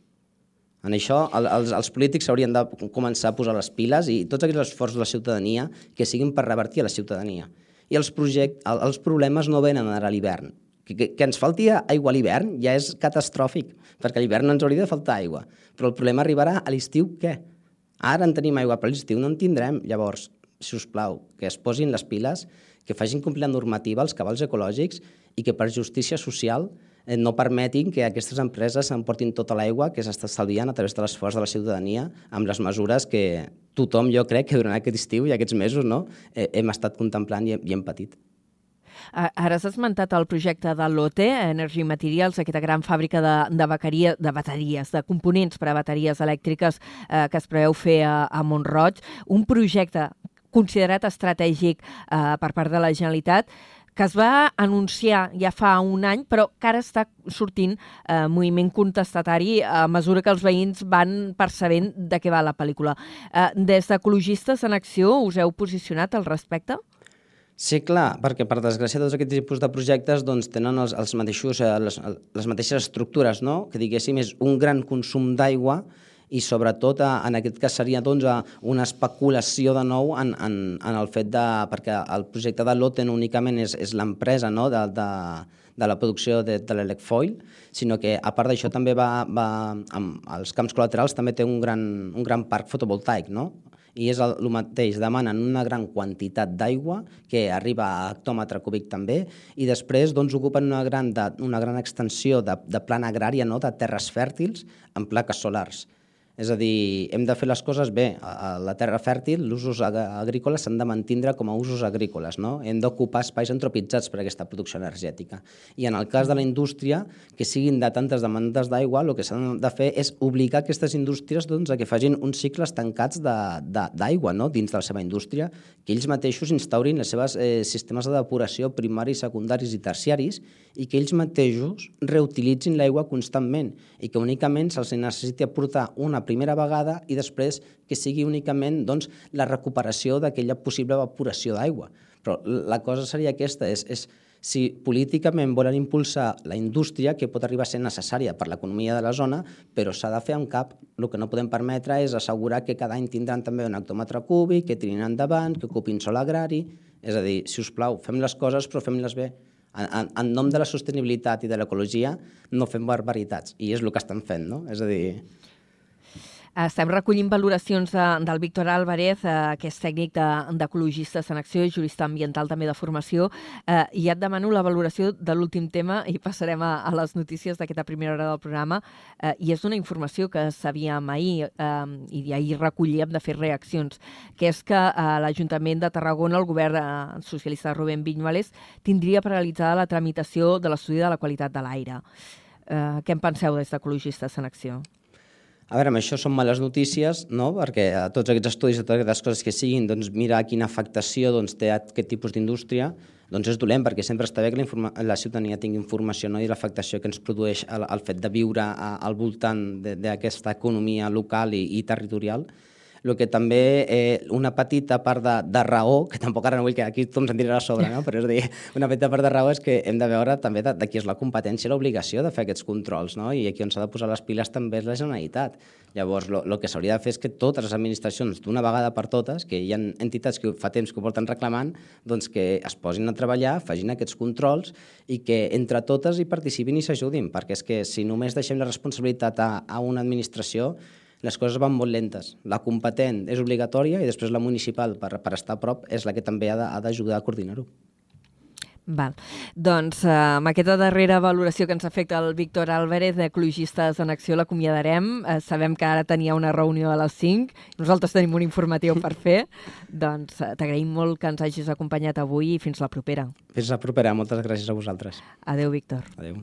En això el, els, els polítics s'haurien de començar a posar les piles i tots aquells esforços de la ciutadania que siguin per revertir a la ciutadania. I els, project, el, els problemes no venen ara a l'hivern. Que, que, que ens falti aigua a l'hivern ja és catastròfic, perquè a l'hivern no ens hauria de faltar aigua. Però el problema arribarà a l'estiu què? Ara en tenim aigua, però a l'estiu no en tindrem. Llavors, si us plau, que es posin les piles, que facin complir la normativa, els cabals ecològics i que per justícia social no permetin que aquestes empreses emportin tota l'aigua que s'està estalviant a través de l'esforç de la ciutadania amb les mesures que tothom, jo crec, que durant aquest estiu i aquests mesos no, eh, hem estat contemplant i, hem patit. Ara has esmentat el projecte de l'OTE, Energy Materials, aquesta gran fàbrica de, de, bateria, de bateries, de components per a bateries elèctriques eh, que es preveu fer a, a Montroig. Un projecte considerat estratègic eh, per part de la Generalitat que es va anunciar ja fa un any, però que ara està sortint eh, moviment contestatari a mesura que els veïns van percebent de què va la pel·lícula. Eh, des d'Ecologistes en Acció us heu posicionat al respecte? Sí, clar, perquè per desgràcia tots aquests tipus de projectes doncs, tenen els, els mateixos, eh, les, les mateixes estructures, no? que diguéssim és un gran consum d'aigua i sobretot eh, en aquest cas seria doncs, eh, una especulació de nou en, en, en el fet de... perquè el projecte de l'OTE no únicament és, és l'empresa no? de, de, de la producció de, de l'elecfoil, sinó que a part d'això també va, va amb els camps col·laterals també té un gran, un gran parc fotovoltaic, no? i és el, mateix, demanen una gran quantitat d'aigua, que arriba a hectòmetre cúbic també, i després doncs, ocupen una gran, de, una gran extensió de, de plana agrària, no? de terres fèrtils, en plaques solars. És a dir, hem de fer les coses bé. A la terra fèrtil, els usos ag agrícoles s'han de mantindre com a usos agrícoles. No? Hem d'ocupar espais antropitzats per aquesta producció energètica. I en el cas de la indústria, que siguin de tantes demandes d'aigua, el que s'han de fer és obligar aquestes indústries doncs, a que facin uns cicles tancats d'aigua no? dins de la seva indústria, que ells mateixos instaurin els seus eh, sistemes de depuració primaris, secundaris i terciaris i que ells mateixos reutilitzin l'aigua constantment i que únicament se'ls necessiti aportar una primera vegada i després que sigui únicament doncs, la recuperació d'aquella possible evaporació d'aigua. Però la cosa seria aquesta, és, és si políticament volen impulsar la indústria, que pot arribar a ser necessària per l'economia de la zona, però s'ha de fer amb cap. El que no podem permetre és assegurar que cada any tindran també un hectòmetre cúbic, que tirin endavant, que ocupin sol agrari... És a dir, si us plau, fem les coses però fem-les bé. En, en, en nom de la sostenibilitat i de l'ecologia no fem barbaritats, i és el que estan fent, no? És a dir, estem recollint valoracions de, del Víctor Álvarez, eh, que és tècnic d'Ecologistes de, en Acció i jurista ambiental també de formació, eh, i ja et demano la valoració de l'últim tema i passarem a, a les notícies d'aquesta primera hora del programa, eh, i és una informació que sabíem ahir eh, i ahir recollíem de fer reaccions, que és que eh, l'Ajuntament de Tarragona, el govern eh, socialista de Rubén Viñuales, tindria paralitzada la tramitació de l'estudi de la qualitat de l'aire. Eh, què en penseu des d'Ecologistes en Acció? A veure, això són males notícies, no? perquè a tots aquests estudis, a totes aquestes coses que siguin, doncs mirar quina afectació doncs, té aquest tipus d'indústria, doncs és dolent, perquè sempre està bé que la, la ciutadania tingui informació no? i l'afectació que ens produeix el, el fet de viure a, al voltant d'aquesta economia local i, i territorial, el que també eh, una petita part de, de raó, que tampoc ara no vull que aquí tothom se'n dirà a sobre, no? però és dir, una petita part de raó és que hem de veure també de, de qui és la competència i l'obligació de fer aquests controls, no? i aquí on s'ha de posar les piles també és la Generalitat. Llavors, el que s'hauria de fer és que totes les administracions, d'una vegada per totes, que hi ha entitats que fa temps que ho porten reclamant, doncs que es posin a treballar, facin aquests controls i que entre totes hi participin i s'ajudin, perquè és que si només deixem la responsabilitat a, a una administració, les coses van molt lentes. La competent és obligatòria i després la municipal, per, per estar a prop, és la que també ha d'ajudar a coordinar-ho. Val. Doncs eh, amb aquesta darrera valoració que ens afecta el Víctor Álvarez, d'Ecologistes en Acció, l'acomiadarem. Eh, sabem que ara tenia una reunió a les 5. Nosaltres tenim un informatiu per fer. <laughs> doncs eh, t'agraïm molt que ens hagis acompanyat avui i fins la propera. Fins la propera. Moltes gràcies a vosaltres. Adeu, Víctor. Adeu.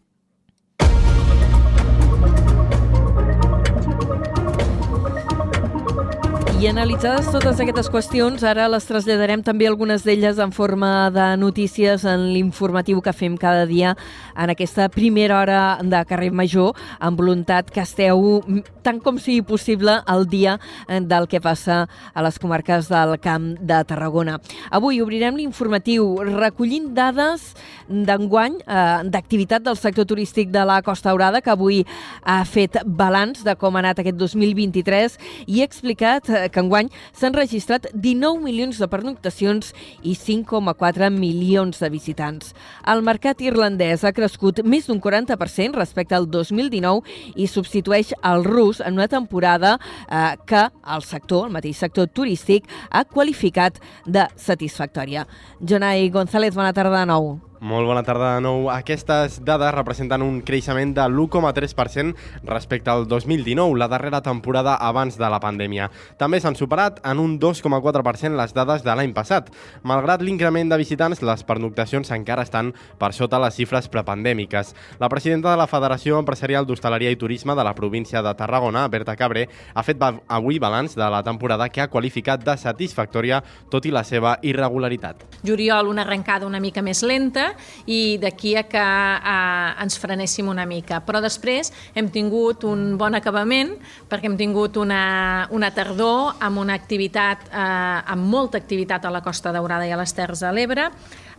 I analitzades totes aquestes qüestions, ara les traslladarem també algunes d'elles en forma de notícies en l'informatiu que fem cada dia en aquesta primera hora de carrer Major, amb voluntat que esteu tant com sigui possible al dia del que passa a les comarques del Camp de Tarragona. Avui obrirem l'informatiu recollint dades d'enguany eh, d'activitat del sector turístic de la Costa Daurada, que avui ha fet balanç de com ha anat aquest 2023 i ha explicat eh, que enguany s'han registrat 19 milions de pernoctacions i 5,4 milions de visitants. El mercat irlandès ha crescut més d'un 40% respecte al 2019 i substitueix el rus en una temporada eh, que el sector, el mateix sector turístic, ha qualificat de satisfactòria. Jonai González, bona tarda de nou. Molt bona tarda de nou. Aquestes dades representen un creixement de l'1,3% respecte al 2019, la darrera temporada abans de la pandèmia. També s'han superat en un 2,4% les dades de l'any passat. Malgrat l'increment de visitants, les pernoctacions encara estan per sota les xifres prepandèmiques. La presidenta de la Federació Empresarial d'Hostaleria i Turisme de la província de Tarragona, Berta Cabré, ha fet avui balanç de la temporada que ha qualificat de satisfactòria tot i la seva irregularitat. Juliol, una arrencada una mica més lenta, i d'aquí a que a, ens frenéssim una mica. Però després hem tingut un bon acabament perquè hem tingut una, una tardor amb una activitat, eh, amb molta activitat a la Costa Daurada i a les Terres de l'Ebre,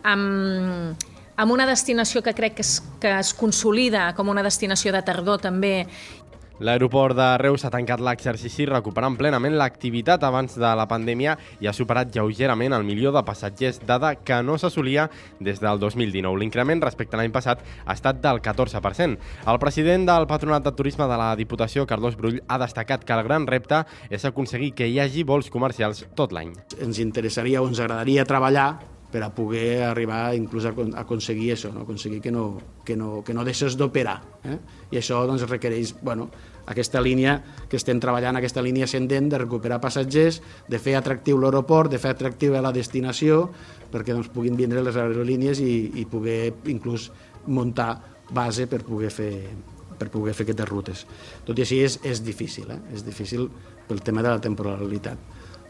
amb, amb una destinació que crec que es, que es consolida com una destinació de tardor també L'aeroport de Reus ha tancat l'exercici recuperant plenament l'activitat abans de la pandèmia i ha superat lleugerament el milió de passatgers, dada que no s'assolia des del 2019. L'increment respecte a l'any passat ha estat del 14%. El president del Patronat de Turisme de la Diputació, Carlos Brull, ha destacat que el gran repte és aconseguir que hi hagi vols comercials tot l'any. Ens interessaria o ens agradaria treballar per a poder arribar inclús a aconseguir això, no? aconseguir que no, que no, que no deixes d'operar. Eh? I això doncs, requereix bueno, aquesta línia que estem treballant, aquesta línia ascendent de recuperar passatgers, de fer atractiu l'aeroport, de fer atractiu la destinació, perquè doncs, puguin vindre les aerolínies i, i poder inclús muntar base per poder fer, per poder fer aquestes rutes. Tot i així és, és difícil, eh? és difícil pel tema de la temporalitat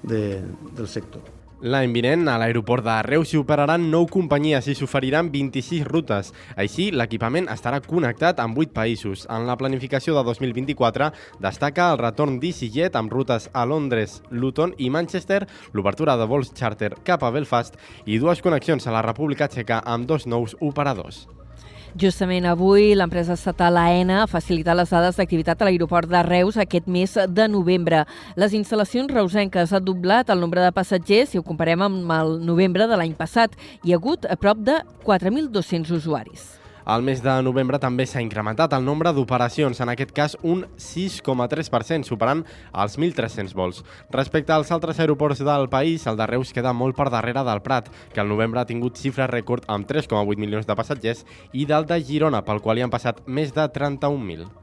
de, del sector. L'any vinent, a l'aeroport de Reus s'hi operaran 9 companyies i s'oferiran 26 rutes. Així, l'equipament estarà connectat amb 8 països. En la planificació de 2024 destaca el retorn d'EasyJet amb rutes a Londres, Luton i Manchester, l'obertura de vols charter cap a Belfast i dues connexions a la República Txeca amb dos nous operadors. Justament avui l'empresa estatal AENA ha facilitat les dades d'activitat a l'aeroport de Reus aquest mes de novembre. Les instal·lacions reusenques han doblat el nombre de passatgers si ho comparem amb el novembre de l'any passat. Hi ha hagut a prop de 4.200 usuaris. Al mes de novembre també s'ha incrementat el nombre d'operacions, en aquest cas un 6,3%, superant els 1.300 vols. Respecte als altres aeroports del país, el de Reus queda molt per darrere del Prat, que al novembre ha tingut xifres rècord amb 3,8 milions de passatgers, i del de Girona, pel qual hi han passat més de 31.000.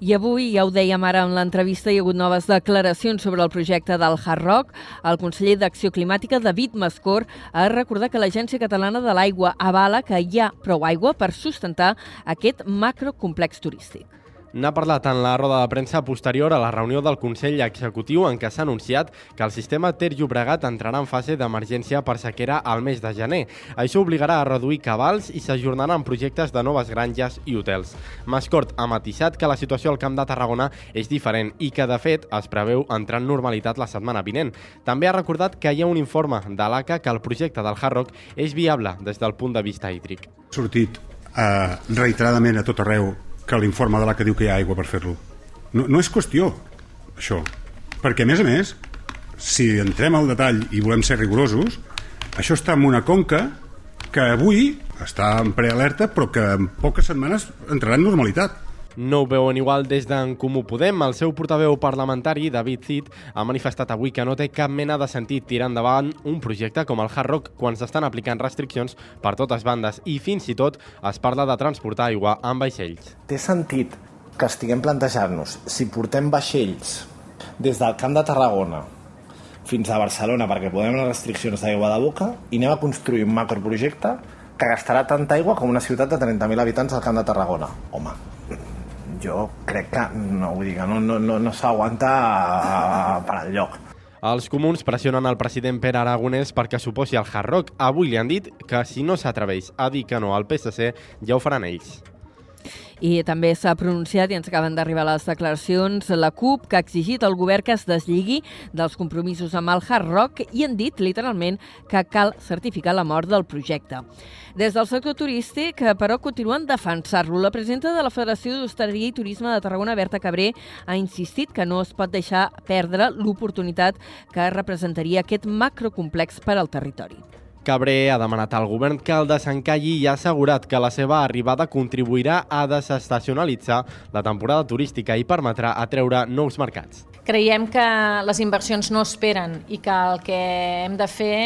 I avui, ja ho dèiem ara en l'entrevista, hi ha hagut noves declaracions sobre el projecte del Hard Rock. El conseller d'Acció Climàtica, David Mascor, ha recordat que l'Agència Catalana de l'Aigua avala que hi ha prou aigua per sustentar aquest macrocomplex turístic. N'ha parlat en la roda de premsa posterior a la reunió del Consell Executiu en què s'ha anunciat que el sistema Ter Llobregat entrarà en fase d'emergència per sequera al mes de gener. Això obligarà a reduir cabals i s'ajornaran projectes de noves granges i hotels. Mascort ha matisat que la situació al Camp de Tarragona és diferent i que, de fet, es preveu entrar en normalitat la setmana vinent. També ha recordat que hi ha un informe de l'ACA que el projecte del Hard és viable des del punt de vista hídric. sortit eh, reiteradament a tot arreu que l'informe de la que diu que hi ha aigua per fer-lo. No, no és qüestió, això. Perquè, a més a més, si entrem al detall i volem ser rigorosos, això està en una conca que avui està en prealerta però que en poques setmanes entrarà en normalitat. No ho veuen igual des d'en Comú Podem. El seu portaveu parlamentari, David Cid, ha manifestat avui que no té cap mena de sentit tirar endavant un projecte com el Hard Rock quan s'estan aplicant restriccions per totes bandes i fins i tot es parla de transportar aigua amb vaixells. Té sentit que estiguem plantejant-nos si portem vaixells des del Camp de Tarragona fins a Barcelona perquè podem les restriccions d'aigua de boca i anem a construir un macroprojecte que gastarà tanta aigua com una ciutat de 30.000 habitants al Camp de Tarragona. Home, jo crec que no, vull dir que no, no, no, no s'aguanta eh, per enlloc. Els comuns pressionen el president Pere Aragonès perquè s'oposi al Hard Rock. Avui li han dit que si no s'atreveix a dir que no al PSC, ja ho faran ells. I també s'ha pronunciat, i ens acaben d'arribar les declaracions, la CUP, que ha exigit al govern que es deslligui dels compromisos amb el Hard Rock i han dit, literalment, que cal certificar la mort del projecte. Des del sector turístic, però, continuen defensar-lo. La presidenta de la Federació d'Hostaleria i Turisme de Tarragona, Berta Cabré, ha insistit que no es pot deixar perdre l'oportunitat que representaria aquest macrocomplex per al territori. Cabré ha demanat al govern que el desencalli i ha assegurat que la seva arribada contribuirà a desestacionalitzar la temporada turística i permetrà atreure nous mercats. Creiem que les inversions no esperen i que el que hem de fer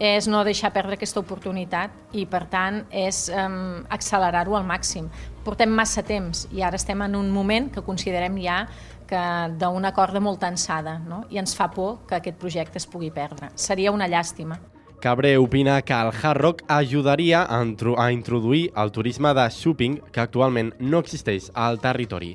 és no deixar perdre aquesta oportunitat i, per tant, és um, accelerar-ho al màxim. Portem massa temps i ara estem en un moment que considerem ja que d'un acord de molta ansada no? i ens fa por que aquest projecte es pugui perdre. Seria una llàstima. Cabré opina que el Hard Rock ajudaria a, a introduir el turisme de shopping que actualment no existeix al territori.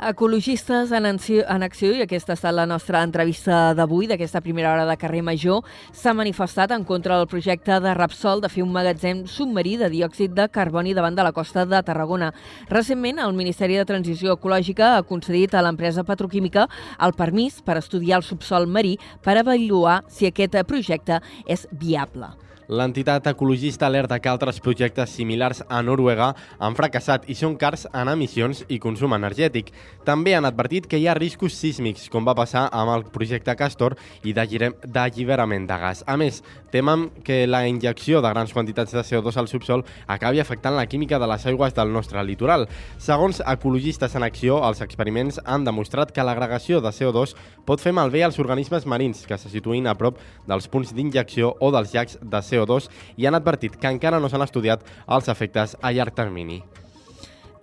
Ecologistes en acció, en acció, i aquesta ha estat la nostra entrevista d'avui, d'aquesta primera hora de carrer Major, s'ha manifestat en contra del projecte de Repsol de fer un magatzem submarí de diòxid de carboni davant de la costa de Tarragona. Recentment, el Ministeri de Transició Ecològica ha concedit a l'empresa petroquímica el permís per estudiar el subsol marí per avaluar si aquest projecte és viable. L'entitat ecologista alerta que altres projectes similars a Noruega han fracassat i són cars en emissions i consum energètic. També han advertit que hi ha riscos sísmics, com va passar amb el projecte Castor i d'alliberament de gas. A més, temen que la injecció de grans quantitats de CO2 al subsol acabi afectant la química de les aigües del nostre litoral. Segons ecologistes en acció, els experiments han demostrat que l'agregació de CO2 pot fer malbé als organismes marins que se situïn a prop dels punts d'injecció o dels llacs de CO2 CO2 i han advertit que encara no s'han estudiat els efectes a llarg termini.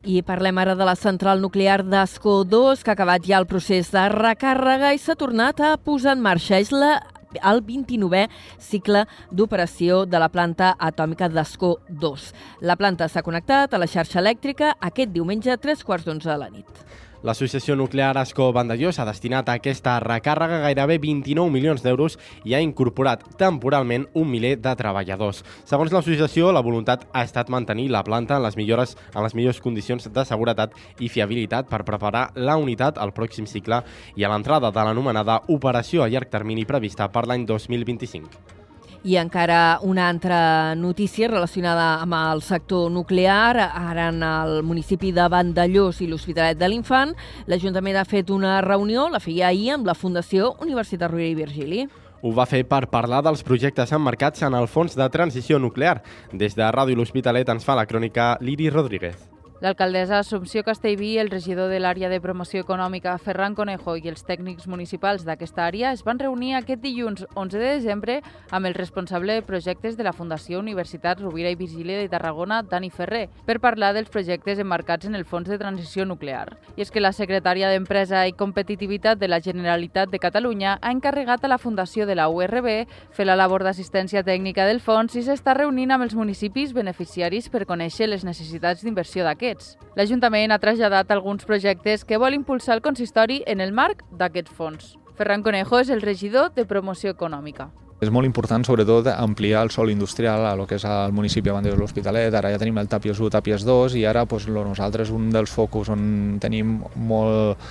I parlem ara de la central nuclear d'Ascó 2, que ha acabat ja el procés de recàrrega i s'ha tornat a posar en marxa. És la el 29è cicle d'operació de la planta atòmica d'Ascó 2. La planta s'ha connectat a la xarxa elèctrica aquest diumenge a tres quarts d'onze de la nit. L'associació nuclear Escó Vandellós ha destinat a aquesta recàrrega gairebé 29 milions d'euros i ha incorporat temporalment un miler de treballadors. Segons l'associació, la voluntat ha estat mantenir la planta en les, millores, en les millors condicions de seguretat i fiabilitat per preparar la unitat al pròxim cicle i a l'entrada de l'anomenada operació a llarg termini prevista per l'any 2025. I encara una altra notícia relacionada amb el sector nuclear. Ara en el municipi de Vandellós i l'Hospitalet de l'Infant, l'Ajuntament ha fet una reunió, la feia ahir, amb la Fundació Universitat Rovira i Virgili. Ho va fer per parlar dels projectes emmarcats en el Fons de Transició Nuclear. Des de Ràdio L'Hospitalet ens fa la crònica Liri Rodríguez. L'alcaldessa Assumpció Castellví, el regidor de l'àrea de promoció econòmica Ferran Conejo i els tècnics municipals d'aquesta àrea es van reunir aquest dilluns 11 de desembre amb el responsable de projectes de la Fundació Universitat Rovira i Virgili de Tarragona, Dani Ferrer, per parlar dels projectes emmarcats en el Fons de Transició Nuclear. I és que la secretària d'Empresa i Competitivitat de la Generalitat de Catalunya ha encarregat a la Fundació de la URB fer la labor d'assistència tècnica del fons i s'està reunint amb els municipis beneficiaris per conèixer les necessitats d'inversió d'aquest aquests. L'Ajuntament ha traslladat alguns projectes que vol impulsar el consistori en el marc d'aquests fons. Ferran Conejo és el regidor de Promoció Econòmica. És molt important, sobretot, ampliar el sol industrial a lo que és el municipi Vandellós de l'Hospitalet. Ara ja tenim el Tàpies 1, Tàpies 2 i ara doncs, nosaltres un dels focus on tenim molt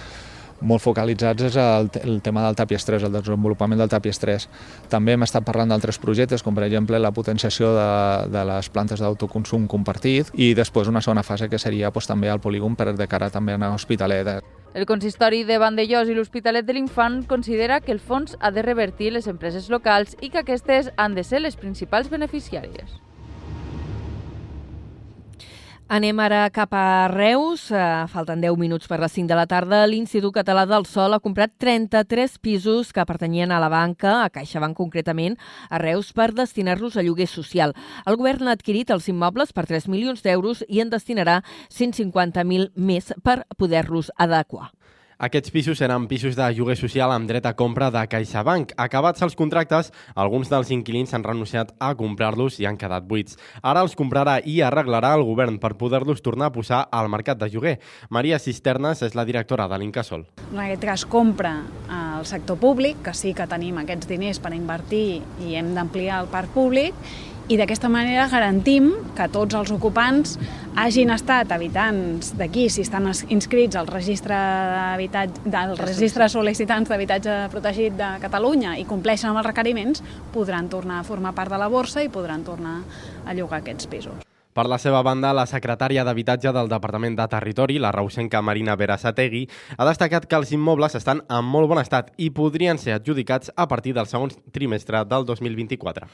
molt focalitzats és el, el tema del Tàpies 3, el desenvolupament del Tàpies 3. També hem estat parlant d'altres projectes, com per exemple la potenciació de, de les plantes d'autoconsum compartit i després una segona fase que seria doncs, també el polígon per de cara també a l'Hospitalet. El consistori de Vandellós i l'Hospitalet de l'Infant considera que el fons ha de revertir les empreses locals i que aquestes han de ser les principals beneficiàries. Anem ara cap a Reus. Uh, falten 10 minuts per les 5 de la tarda. L'Institut Català del Sol ha comprat 33 pisos que pertanyien a la banca, a CaixaBank concretament, a Reus, per destinar-los a lloguer social. El govern ha adquirit els immobles per 3 milions d'euros i en destinarà 150.000 més per poder-los adequar. Aquests pisos eren pisos de lloguer social amb dret a compra de CaixaBank. Acabats els contractes, alguns dels inquilins han renunciat a comprar-los i han quedat buits. Ara els comprarà i arreglarà el govern per poder-los tornar a posar al mercat de lloguer. Maria Cisternes és la directora de l'Incasol. En aquest cas compra el sector públic, que sí que tenim aquests diners per invertir i hem d'ampliar el parc públic, i d'aquesta manera garantim que tots els ocupants hagin estat habitants d'aquí, si estan inscrits al registre, del registre de sol·licitants d'habitatge protegit de Catalunya i compleixen amb els requeriments, podran tornar a formar part de la borsa i podran tornar a llogar aquests pisos. Per la seva banda, la secretària d'Habitatge del Departament de Territori, la reusenca Marina Berasategui, ha destacat que els immobles estan en molt bon estat i podrien ser adjudicats a partir del segon trimestre del 2024.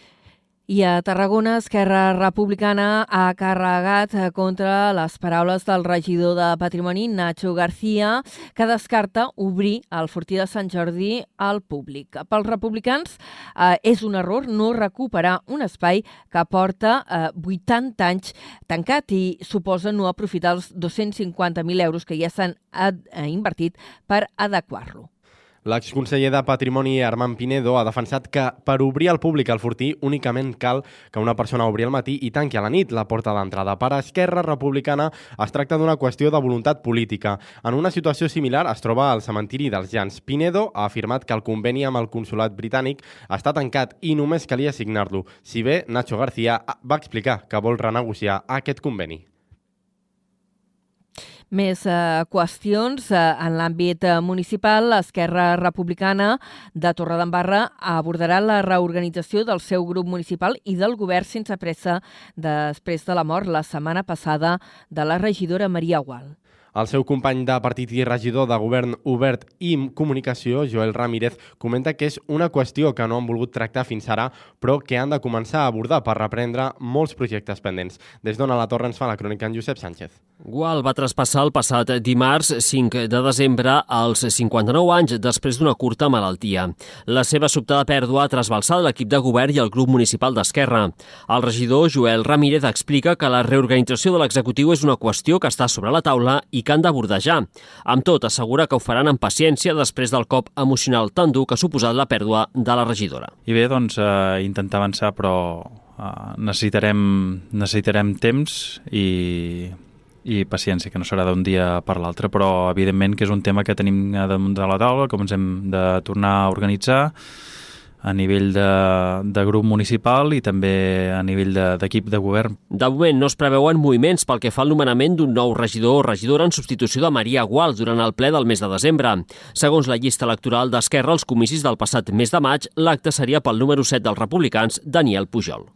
I a Tarragona, Esquerra Republicana ha carregat contra les paraules del regidor de Patrimoni, Nacho García, que descarta obrir el Fortí de Sant Jordi al públic. Pels republicans eh, és un error no recuperar un espai que porta eh, 80 anys tancat i suposa no aprofitar els 250.000 euros que ja s'han eh, invertit per adequar-lo. L'exconseller de Patrimoni, Armand Pinedo, ha defensat que per obrir al públic el fortí únicament cal que una persona obri al matí i tanqui a la nit la porta d'entrada. Per Esquerra Republicana es tracta d'una qüestió de voluntat política. En una situació similar es troba al cementiri dels Jans. Pinedo ha afirmat que el conveni amb el consulat britànic està tancat i només calia signar-lo, si bé Nacho García va explicar que vol renegociar aquest conveni. Més eh, qüestions eh, en l'àmbit eh, municipal. L'Esquerra Republicana de Torredembarra abordarà la reorganització del seu grup municipal i del govern sense pressa després de la mort la setmana passada de la regidora Maria Gual. El seu company de partit i regidor de govern obert i comunicació, Joel Ramírez, comenta que és una qüestió que no han volgut tractar fins ara, però que han de començar a abordar per reprendre molts projectes pendents. Des d'on a la Torre ens fa la crònica en Josep Sánchez. Gual va traspassar el passat dimarts 5 de desembre als 59 anys després d'una curta malaltia. La seva sobtada pèrdua ha trasbalsat l'equip de govern i el grup municipal d'Esquerra. El regidor Joel Ramírez explica que la reorganització de l'executiu és una qüestió que està sobre la taula i que han d'abordar ja. Amb tot, assegura que ho faran amb paciència després del cop emocional tan dur que ha suposat la pèrdua de la regidora. I bé, doncs, eh, intentar avançar, però eh, necessitarem, necessitarem temps i i paciència, que no serà d'un dia per l'altre, però evidentment que és un tema que tenim damunt de la taula, com ens hem de tornar a organitzar a nivell de, de grup municipal i també a nivell d'equip de, de govern. De moment no es preveuen moviments pel que fa al nomenament d'un nou regidor o regidora en substitució de Maria Gual durant el ple del mes de desembre. Segons la llista electoral d'Esquerra, als comicis del passat mes de maig, l'acte seria pel número 7 dels republicans, Daniel Pujol.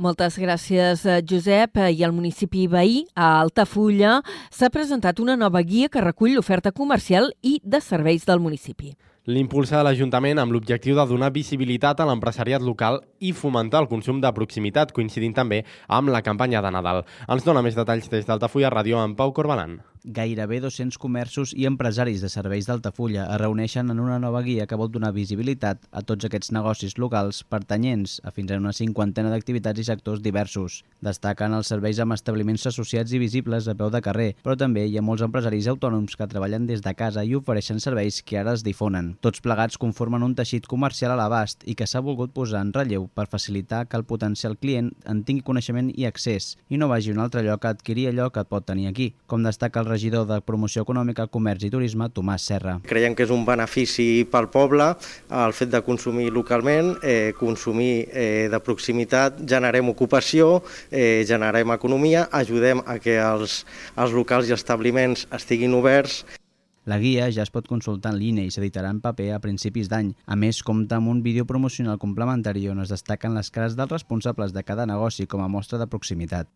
Moltes gràcies, eh, Josep. I al municipi veí, a Altafulla, s'ha presentat una nova guia que recull l'oferta comercial i de serveis del municipi. L'impulsa de l'Ajuntament amb l'objectiu de donar visibilitat a l'empresariat local i fomentar el consum de proximitat, coincidint també amb la campanya de Nadal. Ens dona més detalls des d'Altafulla Ràdio amb Pau Corbalan. Gairebé 200 comerços i empresaris de serveis d'Altafulla es reuneixen en una nova guia que vol donar visibilitat a tots aquests negocis locals pertanyents a fins a una cinquantena d'activitats i sectors diversos. Destaquen els serveis amb establiments associats i visibles a peu de carrer, però també hi ha molts empresaris autònoms que treballen des de casa i ofereixen serveis que ara es difonen. Tots plegats conformen un teixit comercial a l'abast i que s'ha volgut posar en relleu per facilitar que el potencial client en tingui coneixement i accés i no vagi a un altre lloc a adquirir allò que pot tenir aquí, com destaca el regidor de Promoció Econòmica, Comerç i Turisme, Tomàs Serra. Creiem que és un benefici pel poble el fet de consumir localment, eh, consumir eh, de proximitat, generem ocupació, eh, generem economia, ajudem a que els, els locals i establiments estiguin oberts la guia ja es pot consultar en línia i s'editarà en paper a principis d'any. A més, compta amb un vídeo promocional complementari on es destaquen les cares dels responsables de cada negoci com a mostra de proximitat.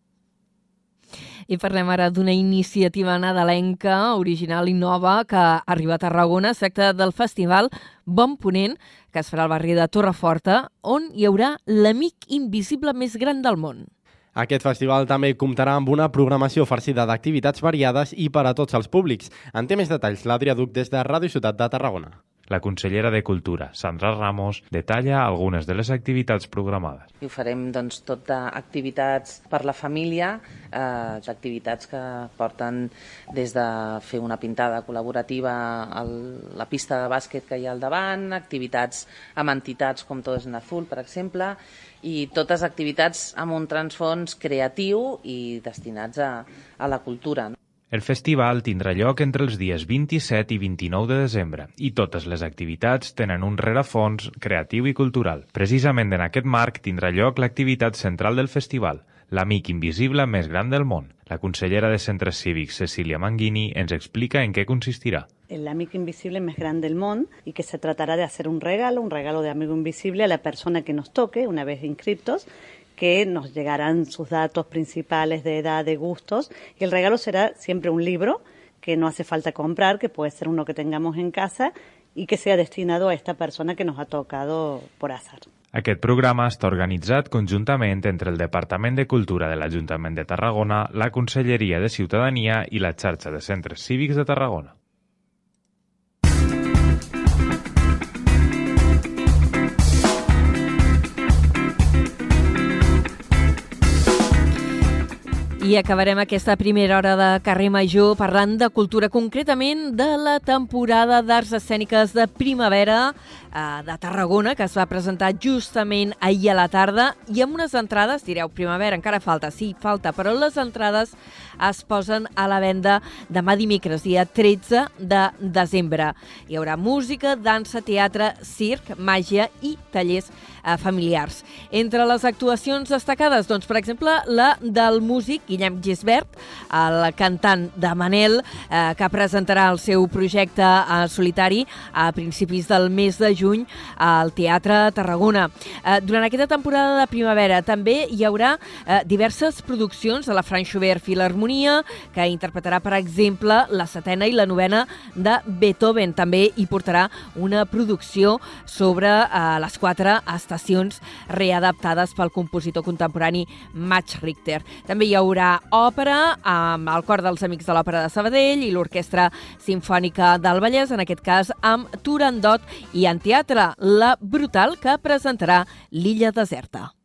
I parlem ara d'una iniciativa nadalenca, original i nova, que arriba a Tarragona. Es tracta del festival Bon Ponent, que es farà al barri de Torreforta, on hi haurà l'amic invisible més gran del món. Aquest festival també comptarà amb una programació farcida d'activitats variades i per a tots els públics. En té més detalls l'Adrià Duc des de Ràdio Ciutat de Tarragona. La consellera de Cultura, Sandra Ramos, detalla algunes de les activitats programades. I ho farem doncs, tot d'activitats per la família, eh, activitats que porten des de fer una pintada col·laborativa a la pista de bàsquet que hi ha al davant, activitats amb entitats com Todos en Azul, per exemple, i totes activitats amb un transfons creatiu i destinats a, a la cultura. El festival tindrà lloc entre els dies 27 i 29 de desembre i totes les activitats tenen un rerefons creatiu i cultural. Precisament en aquest marc tindrà lloc l'activitat central del festival, l'amic invisible més gran del món. La consellera de Centres Cívics, Cecília Manguini, ens explica en què consistirà. El amigo invisible más grande del mundo y que se tratará de hacer un regalo, un regalo de amigo invisible a la persona que nos toque una vez inscriptos que nos llegarán sus datos principales de edad, de gustos, y el regalo será siempre un libro que no hace falta comprar, que puede ser uno que tengamos en casa y que sea destinado a esta persona que nos ha tocado por azar. Aquest programa està organitzat conjuntament entre el Departament de Cultura de l'Ajuntament de Tarragona, la Conselleria de Ciutadania i la xarxa de centres cívics de Tarragona. I acabarem aquesta primera hora de carrer Major parlant de cultura, concretament de la temporada d'arts escèniques de primavera eh, de Tarragona, que es va presentar justament ahir a la tarda, i amb unes entrades, direu, primavera, encara falta, sí, falta, però les entrades es posen a la venda demà dimecres, dia 13 de desembre. Hi haurà música, dansa, teatre, circ, màgia i tallers eh, familiars. Entre les actuacions destacades, doncs, per exemple, la del músic Guillem Gisbert, el cantant de Manel, eh, que presentarà el seu projecte eh, solitari a principis del mes de juny al Teatre Tarragona. Eh, durant aquesta temporada de primavera també hi haurà eh, diverses produccions de la Frank Schubert Filharmonia, que interpretarà, per exemple, la setena i la novena de Beethoven. També hi portarà una producció sobre eh, les quatre estacions readaptades pel compositor contemporani Max Richter. També hi haurà òpera amb el cor dels Amics de l'Òpera de Sabadell i l'Orquestra Simfònica del Vallès, en aquest cas amb Turandot i en teatre La Brutal, que presentarà l'Illa Deserta.